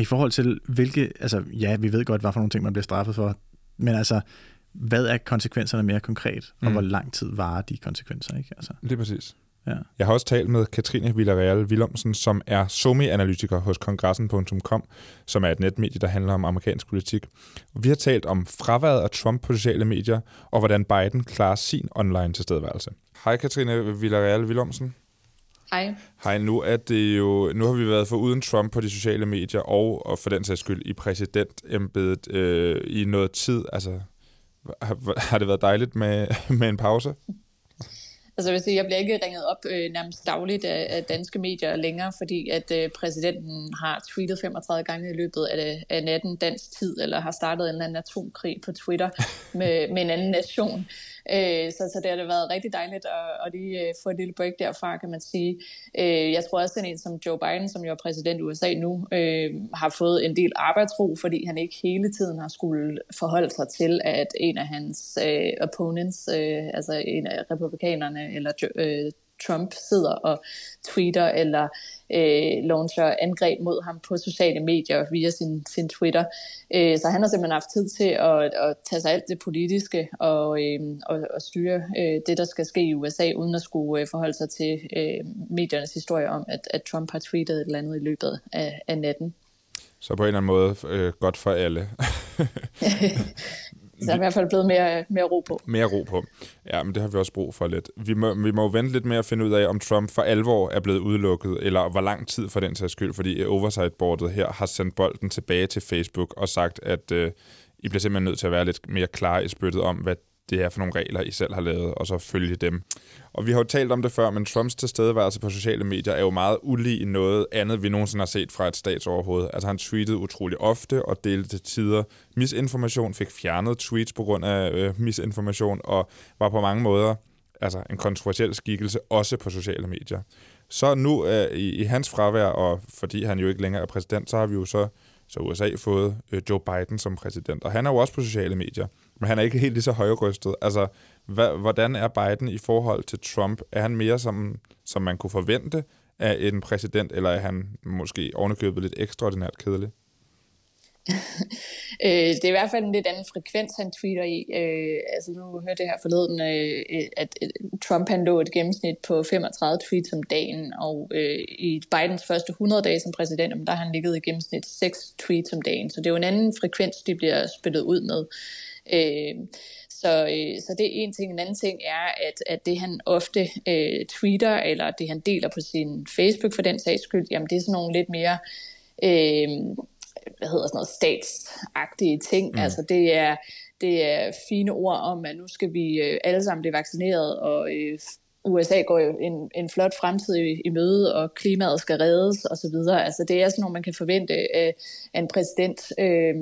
i forhold til hvilke, altså ja, vi ved godt, hvad for nogle ting, man bliver straffet for, men altså, hvad er konsekvenserne mere konkret, og mm. hvor lang tid varer de konsekvenser? Ikke? Altså. Lige præcis. Ja. Jeg har også talt med Katrine Villarreal Willumsen, som er SOMI-analytiker hos kongressen.com, som er et netmedie, der handler om amerikansk politik. Vi har talt om fraværet af Trump på sociale medier, og hvordan Biden klarer sin online tilstedeværelse. Hej Katrine Villarreal Willumsen. Hej. Hej, nu er det jo, nu har vi været for uden Trump på de sociale medier, og, og for den sags skyld i præsidentembedet øh, i noget tid. Altså, har, har det været dejligt med, med en pause? Altså jeg sige, jeg bliver ikke ringet op øh, nærmest dagligt af, af danske medier længere, fordi at øh, præsidenten har tweetet 35 gange i løbet af, af natten dansk tid, eller har startet en eller anden atomkrig på Twitter med, med en anden nation. Øh, så, så det har det været rigtig dejligt at, at lige øh, få et lille break derfra, kan man sige. Øh, jeg tror også, at en som Joe Biden, som jo er præsident i USA nu, øh, har fået en del arbejdsro, fordi han ikke hele tiden har skulle forholde sig til, at en af hans øh, opponents, øh, altså en af republikanerne, eller øh, Trump sidder og tweeter eller øh, launcher angreb mod ham på sociale medier via sin, sin Twitter. Øh, så han har simpelthen haft tid til at, at tage sig alt det politiske og, øh, og, og styre øh, det, der skal ske i USA, uden at skulle øh, forholde sig til øh, mediernes historie om, at, at Trump har tweetet et eller andet i løbet af, af natten. Så på en eller anden måde øh, godt for alle. Så der er i hvert fald blevet mere, mere ro på. Mere ro på. Ja, men det har vi også brug for lidt. Vi må, vi må jo vente lidt med at finde ud af, om Trump for alvor er blevet udelukket, eller hvor lang tid for den sags skyld, fordi Oversight-boardet her har sendt bolden tilbage til Facebook og sagt, at øh, I bliver simpelthen nødt til at være lidt mere klar i spyttet om, hvad det er for nogle regler, I selv har lavet, og så følge dem. Og vi har jo talt om det før, men Trumps tilstedeværelse på sociale medier er jo meget ulig noget andet, vi nogensinde har set fra et statsoverhoved. Altså han tweetede utrolig ofte og delte til tider misinformation, fik fjernet tweets på grund af øh, misinformation, og var på mange måder altså en kontroversiel skikkelse, også på sociale medier. Så nu øh, i, i hans fravær, og fordi han jo ikke længere er præsident, så har vi jo så, så USA fået øh, Joe Biden som præsident, og han er jo også på sociale medier men han er ikke helt lige så højrystet. Altså, hvad, hvordan er Biden i forhold til Trump? Er han mere som, som man kunne forvente af en præsident, eller er han måske ovenikøbet lidt ekstraordinært kedelig? øh, det er i hvert fald en lidt anden frekvens, han tweeter i. Øh, altså nu hørte jeg her forleden, øh, øh at øh, Trump han lå et gennemsnit på 35 tweets om dagen, og øh, i Bidens første 100 dage som præsident, der har han ligget i gennemsnit 6 tweets om dagen. Så det er jo en anden frekvens, de bliver spillet ud med. Øh, så, øh, så det er en ting. En anden ting er, at, at det han ofte øh, tweeter, eller det han deler på sin Facebook for den sags skyld, jamen det er sådan nogle lidt mere... Øh, hvad hedder sådan noget, statsagtige ting. Mm. Altså det er, det er fine ord om, at nu skal vi øh, alle sammen blive vaccineret, og øh, USA går jo en, en flot fremtid i, i møde, og klimaet skal reddes osv. Altså det er sådan noget, man kan forvente af, af en præsident, øh,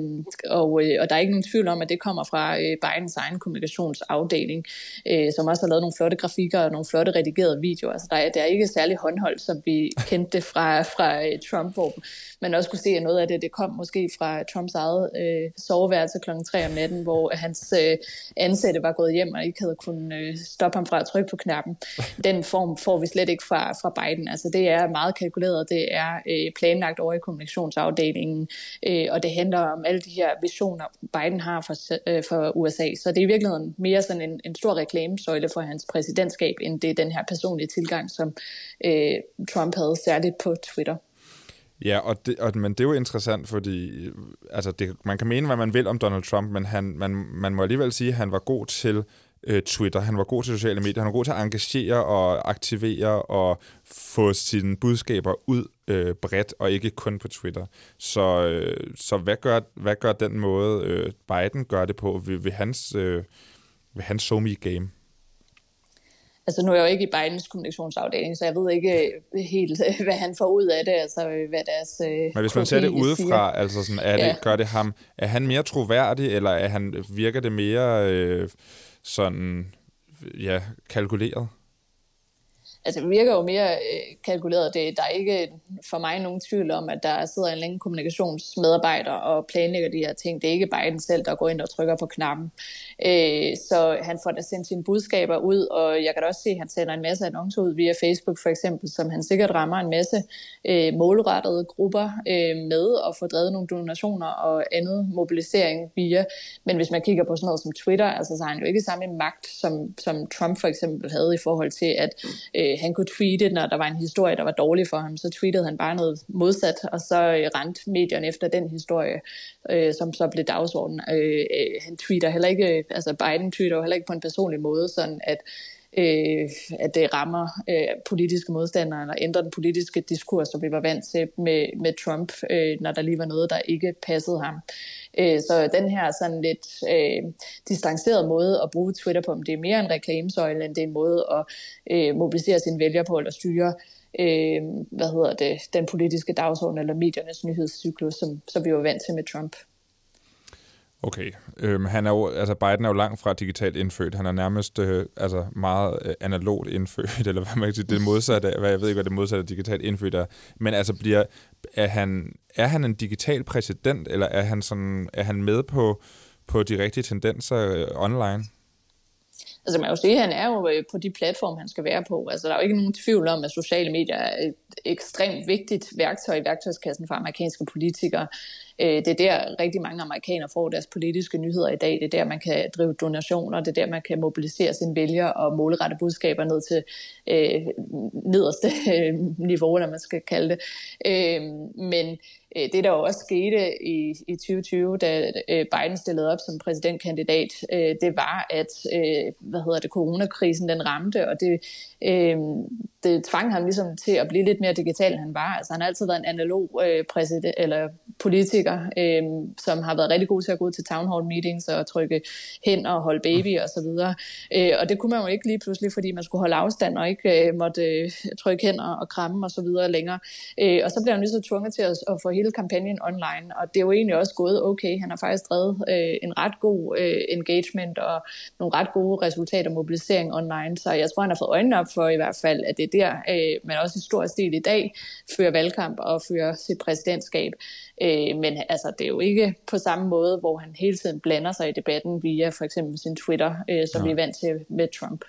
og, øh, og der er ikke nogen tvivl om, at det kommer fra øh, Bidens egen kommunikationsafdeling, øh, som også har lavet nogle flotte grafikker og nogle flotte redigerede videoer. Altså der er, det er ikke særlig håndholdt, som vi kendte det fra, fra øh, Trump, hvor man også kunne se, at noget af det, det kom måske fra Trumps eget øh, soveværelse kl. 3 om natten, hvor hans øh, ansatte var gået hjem og ikke havde kunnet øh, stoppe ham fra at trykke på knappen den form får vi slet ikke fra, fra Biden. Altså det er meget kalkuleret, det er øh, planlagt over i kommunikationsafdelingen, øh, og det handler om alle de her visioner, Biden har for, øh, for USA. Så det er i virkeligheden mere sådan en, en stor reklamesøjle for hans præsidentskab, end det er den her personlige tilgang, som øh, Trump havde særligt på Twitter. Ja, og det, og, men det er jo interessant, fordi øh, altså det, man kan mene, hvad man vil om Donald Trump, men han, man, man må alligevel sige, at han var god til øh, Twitter. Han var god til sociale medier. Han var god til at engagere og aktivere og få sine budskaber ud øh, bredt, og ikke kun på Twitter. Så, øh, så hvad, gør, hvad gør den måde, øh, Biden gør det på ved, ved hans, øh, ved hans me game? Altså nu er jeg jo ikke i Bidens kommunikationsafdeling, så jeg ved ikke øh, helt, hvad han får ud af det, altså hvad deres Men hvis man ser det udefra, altså sådan, er det, ja. gør det ham, er han mere troværdig, eller er han, virker det mere... Øh, sådan, ja, kalkuleret? Altså det virker jo mere øh, kalkuleret. Det, der er ikke for mig nogen tvivl om, at der sidder en længe kommunikationsmedarbejder og planlægger de her ting. Det er ikke Biden selv, der går ind og trykker på knappen. Øh, så han får da sendt sine budskaber ud, og jeg kan da også se, at han sender en masse annoncer ud via Facebook for eksempel, som han sikkert rammer en masse øh, målrettede grupper øh, med og får drevet nogle donationer og andet mobilisering via. Men hvis man kigger på sådan noget som Twitter, altså, så har han jo ikke samme magt, som, som Trump for eksempel havde i forhold til, at øh, Øh, han kunne tweete, når der var en historie, der var dårlig for ham, så tweetede han bare noget modsat, og så øh, medierne efter den historie, øh, som så blev dagsordenen. Øh, øh, han tweeter heller ikke, øh, altså Biden tweeter jo heller ikke på en personlig måde, sådan at øh, at det rammer øh, politiske modstandere, eller ændrer den politiske diskurs, som vi var vant til med, med Trump, øh, når der lige var noget, der ikke passede ham. Øh, så den her sådan lidt øh, distancerede måde at bruge Twitter på, om det er mere en reklamesøjle, end det er en måde at øh, mobilisere sine vælgere på, eller styre øh, hvad hedder det, den politiske dagsorden, eller mediernes nyhedscyklus, som, som vi var vant til med Trump. Okay. Øhm, han er jo, altså Biden er jo langt fra digitalt indfødt. Han er nærmest øh, altså meget øh, analogt indfødt, eller hvad man kan sige, det modsatte hvad jeg ved ikke, hvad det modsatte af digitalt indfødt er. Men altså bliver, er han, er han en digital præsident, eller er han, sådan, er han med på, på de rigtige tendenser øh, online? Altså man kan jo sige, at han er jo øh, på de platforme, han skal være på. Altså der er jo ikke nogen tvivl om, at sociale medier er et ekstremt vigtigt værktøj i værktøjskassen for amerikanske politikere. Øh, det er der rigtig mange amerikanere får deres politiske nyheder i dag. Det er der, man kan drive donationer. Det er der, man kan mobilisere sine vælgere og målrette budskaber ned til øh, nederste øh, niveau, når man skal kalde det. Øh, men Øh, det, der jo også skete i, i 2020, da øh, Biden stillede op som præsidentkandidat, øh, det var, at hvad hedder det, coronakrisen den ramte, og det, øh, det tvang ham ligesom til at blive lidt mere digital, end han var. Altså, han har altid været en analog øh, præsident, eller politiker, øh, som har været rigtig god til at gå ud til town hall meetings og trykke hen og holde baby og så videre. Øh, og det kunne man jo ikke lige pludselig, fordi man skulle holde afstand og ikke øh, måtte øh, trykke hen og kramme og så videre længere. Øh, og så blev han lige så tvunget til at, at få hele kampagnen online, og det er jo egentlig også gået okay. Han har faktisk drevet øh, en ret god øh, engagement og nogle ret gode resultater mobilisering online, så jeg tror, han har fået øjnene op for i hvert fald, at det er der, øh, man også i stor stil i dag fører valgkamp og fører sit præsidentskab. Øh, men altså, det er jo ikke på samme måde, hvor han hele tiden blander sig i debatten via for eksempel sin Twitter, øh, som ja. vi er vant til med Trump.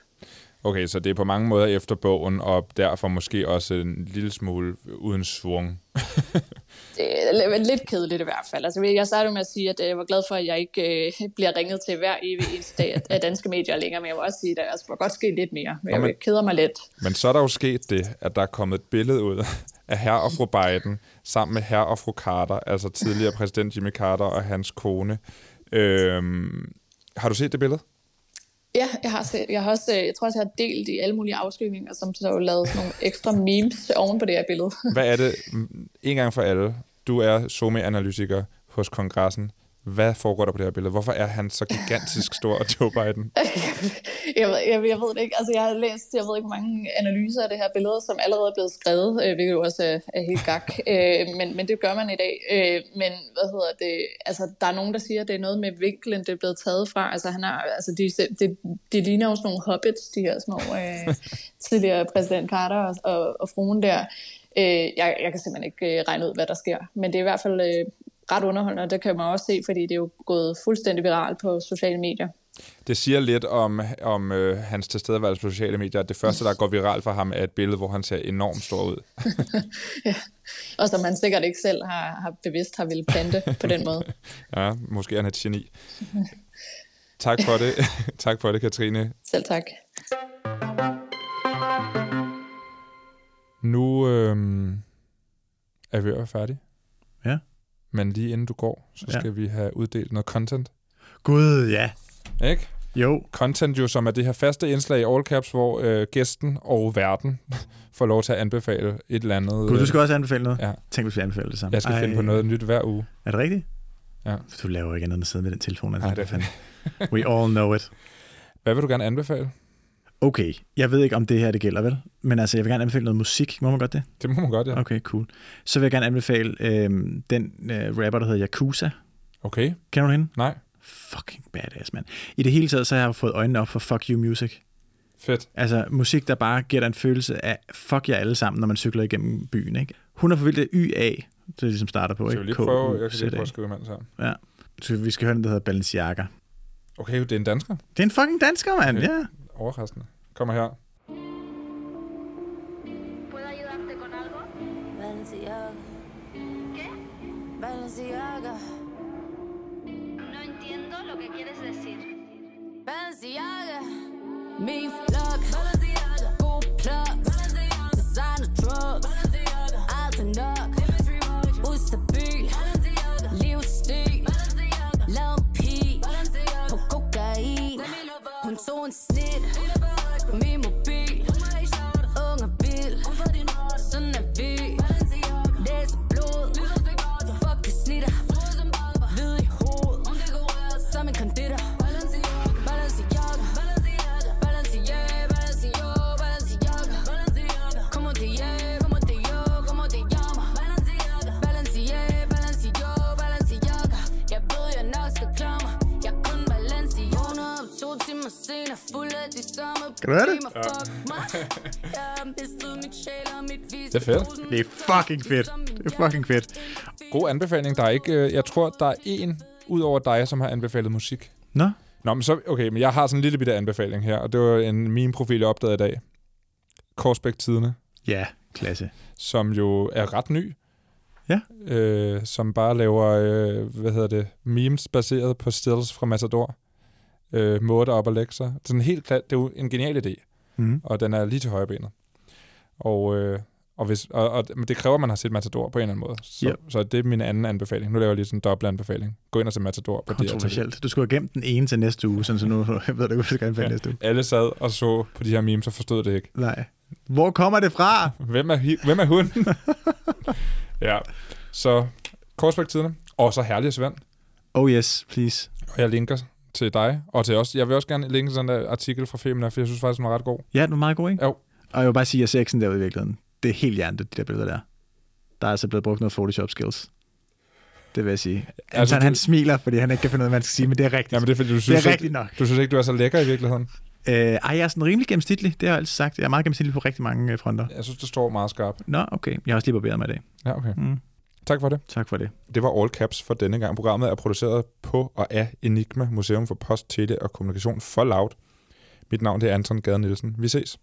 Okay, så det er på mange måder efter bogen, og derfor måske også en lille smule uden svung. det er lidt kedeligt i hvert fald. Altså, jeg startede med at sige, at jeg var glad for, at jeg ikke øh, bliver ringet til hver evig eneste dag af danske medier længere, men jeg vil også sige, at der altså, må godt ske lidt mere. Men Nå, men, jeg keder mig lidt. Men så er der jo sket det, at der er kommet et billede ud af herr og fru Biden, sammen med herr og fru Carter, altså tidligere præsident Jimmy Carter og hans kone. Øhm, har du set det billede? Ja, jeg har, set, jeg har også, øh, jeg tror også, jeg har delt i alle mulige afskrivninger, som så har lavet nogle ekstra memes oven på det her billede. Hvad er det, en gang for alle, du er SOME-analytiker hos kongressen. Hvad foregår der på det her billede? Hvorfor er han så gigantisk stor, Joe Biden? jeg, ved, jeg, jeg ved det ikke. Altså, jeg har læst, jeg ved ikke, mange analyser af det her billede, som allerede er blevet skrevet, øh, hvilket jo også er, er helt gak. øh, men, men det gør man i dag. Øh, men hvad hedder det? Altså, der er nogen, der siger, at det er noget med vinklen, det er blevet taget fra. Altså, han har, altså de, de, de ligner jo sådan nogle hobbits, de her små øh, tidligere præsident Carter og, og, og fruen der. Øh, jeg, jeg kan simpelthen ikke øh, regne ud, hvad der sker. Men det er i hvert fald øh, ret underholdende, og det kan man også se, fordi det er jo gået fuldstændig viralt på sociale medier. Det siger lidt om, om øh, hans tilstedeværelse på sociale medier, at det første, der går viralt for ham, er et billede, hvor han ser enormt stor ud. ja. Og som han sikkert ikke selv har, har bevidst har ville plante på den måde. ja, måske er han et geni. tak for det. tak for det, Katrine. Selv tak. Nu øh, er vi færdige. Ja. Men lige inden du går, så skal Ja. vi have uddelt noget content. Gud, ja. Ikke? Jo. Content jo, som er det her faste indslag i All Caps, hvor øh, gæsten og verden får lov til at anbefale et eller andet. Gud, du skal også anbefale noget? Ja. Tænk, hvis vi anbefaler det sammen. Jeg skal Ej. finde på noget nyt hver uge. Er det rigtigt? Ja. Du laver ikke andet end at sidde med den telefon. Altså. Nej, det er fandme. We all know it. Hvad vil du gerne anbefale? Okay, jeg ved ikke, om det her det gælder, vel? Men altså, jeg vil gerne anbefale noget musik. Må man godt det? Det må man godt, ja. Okay, cool. Så vil jeg gerne anbefale øhm, den øh, rapper, der hedder Yakuza. Okay. Kender du hende? Nej. Fucking badass, mand. I det hele taget, så har jeg fået øjnene op for Fuck You Music. Fedt. Altså musik, der bare giver dig en følelse af fuck jer alle sammen, når man cykler igennem byen, ikke? Hun er forvildt YA, det er ligesom starter på, ikke? vi lige prøve, jeg kan lige prøve at skrive mand sammen. Ja. Så vi skal høre den, der hedder Balenciaga. Okay, det er en dansker. Det er en fucking dansker, mand, Okay. ja. Overraskende. Kommer her. ¿Puedo ayudarte con algo? Balenciaga. ¿Qué? Balenciaga. No entiendo lo que quieres decir. Balenciaga. Me flock. Balenciaga. Hun tog en Kan du høre det? vis. Det er fedt. Det er fucking fedt. Det er fucking fedt. God anbefaling. Der er ikke, øh, jeg tror, der er en ud over dig, som har anbefalet musik. Nå? Nå, men så, okay, men jeg har sådan en lille bitte anbefaling her, og det var en meme-profil, jeg opdagede i dag. Korsbæk Tidene, Ja, klasse. som jo er ret ny. Ja. Øh, som bare laver, øh, hvad hedder det, memes baseret på stills fra Matador. Øh, måder op og lægge sig. Sådan helt klart, det er jo en genial idé, Mhm. og den er lige til højrebenet. Og, øh, og, hvis, og, og men det kræver, at man har set Matador på en eller anden måde. Så, Yep. så det er min anden anbefaling. Nu laver jeg lige sådan en dobbelt anbefaling. Gå ind og se Matador på. Kontroversielt. Du skulle have gemt den ene til næste uge, sådan så nu jeg ved du, hvad du skal anbefale næste uge. Alle sad og så på de her memes og forstod det ikke. Nej. Hvor kommer det fra? Hvem er, hvem er hun? ja, så Korsbæk Tidene. Og så herlig Svend. Oh yes, please. Og jeg linker til dig og til os. Jeg vil også gerne linke den der artikel fra Femina, for jeg synes faktisk, den var ret god. Ja, den er meget god, ikke? Jo. Og jeg vil bare sige, at sexen derude i virkeligheden, det er helt hjernet, de der billeder der. Der er altså blevet brugt noget Photoshop skills. Det vil jeg sige. Altså, Altså, han, du- han smiler, fordi han ikke kan finde ud af, hvad man skal sige, men det er rigtigt. Ja, men det er fordi, du det synes, er ikke- rigtigt nok. Du synes ikke, du er så lækker i virkeligheden? Øh, ej, jeg er sådan rimelig gennemsnitlig. Det har jeg altid sagt. Jeg er meget gennemsnitlig på rigtig mange øh, fronter. Jeg synes, det står meget skarpt. Nå, okay. Jeg har også lige barberet mig i dag. Ja, okay. Mm. Tak for det. Tak for det. Det var All Caps for denne gang. Programmet er produceret på og af Enigma, Museum for Post, Tele og Kommunikation for Loud. Mit navn det er Anton Gade Nielsen. Vi ses.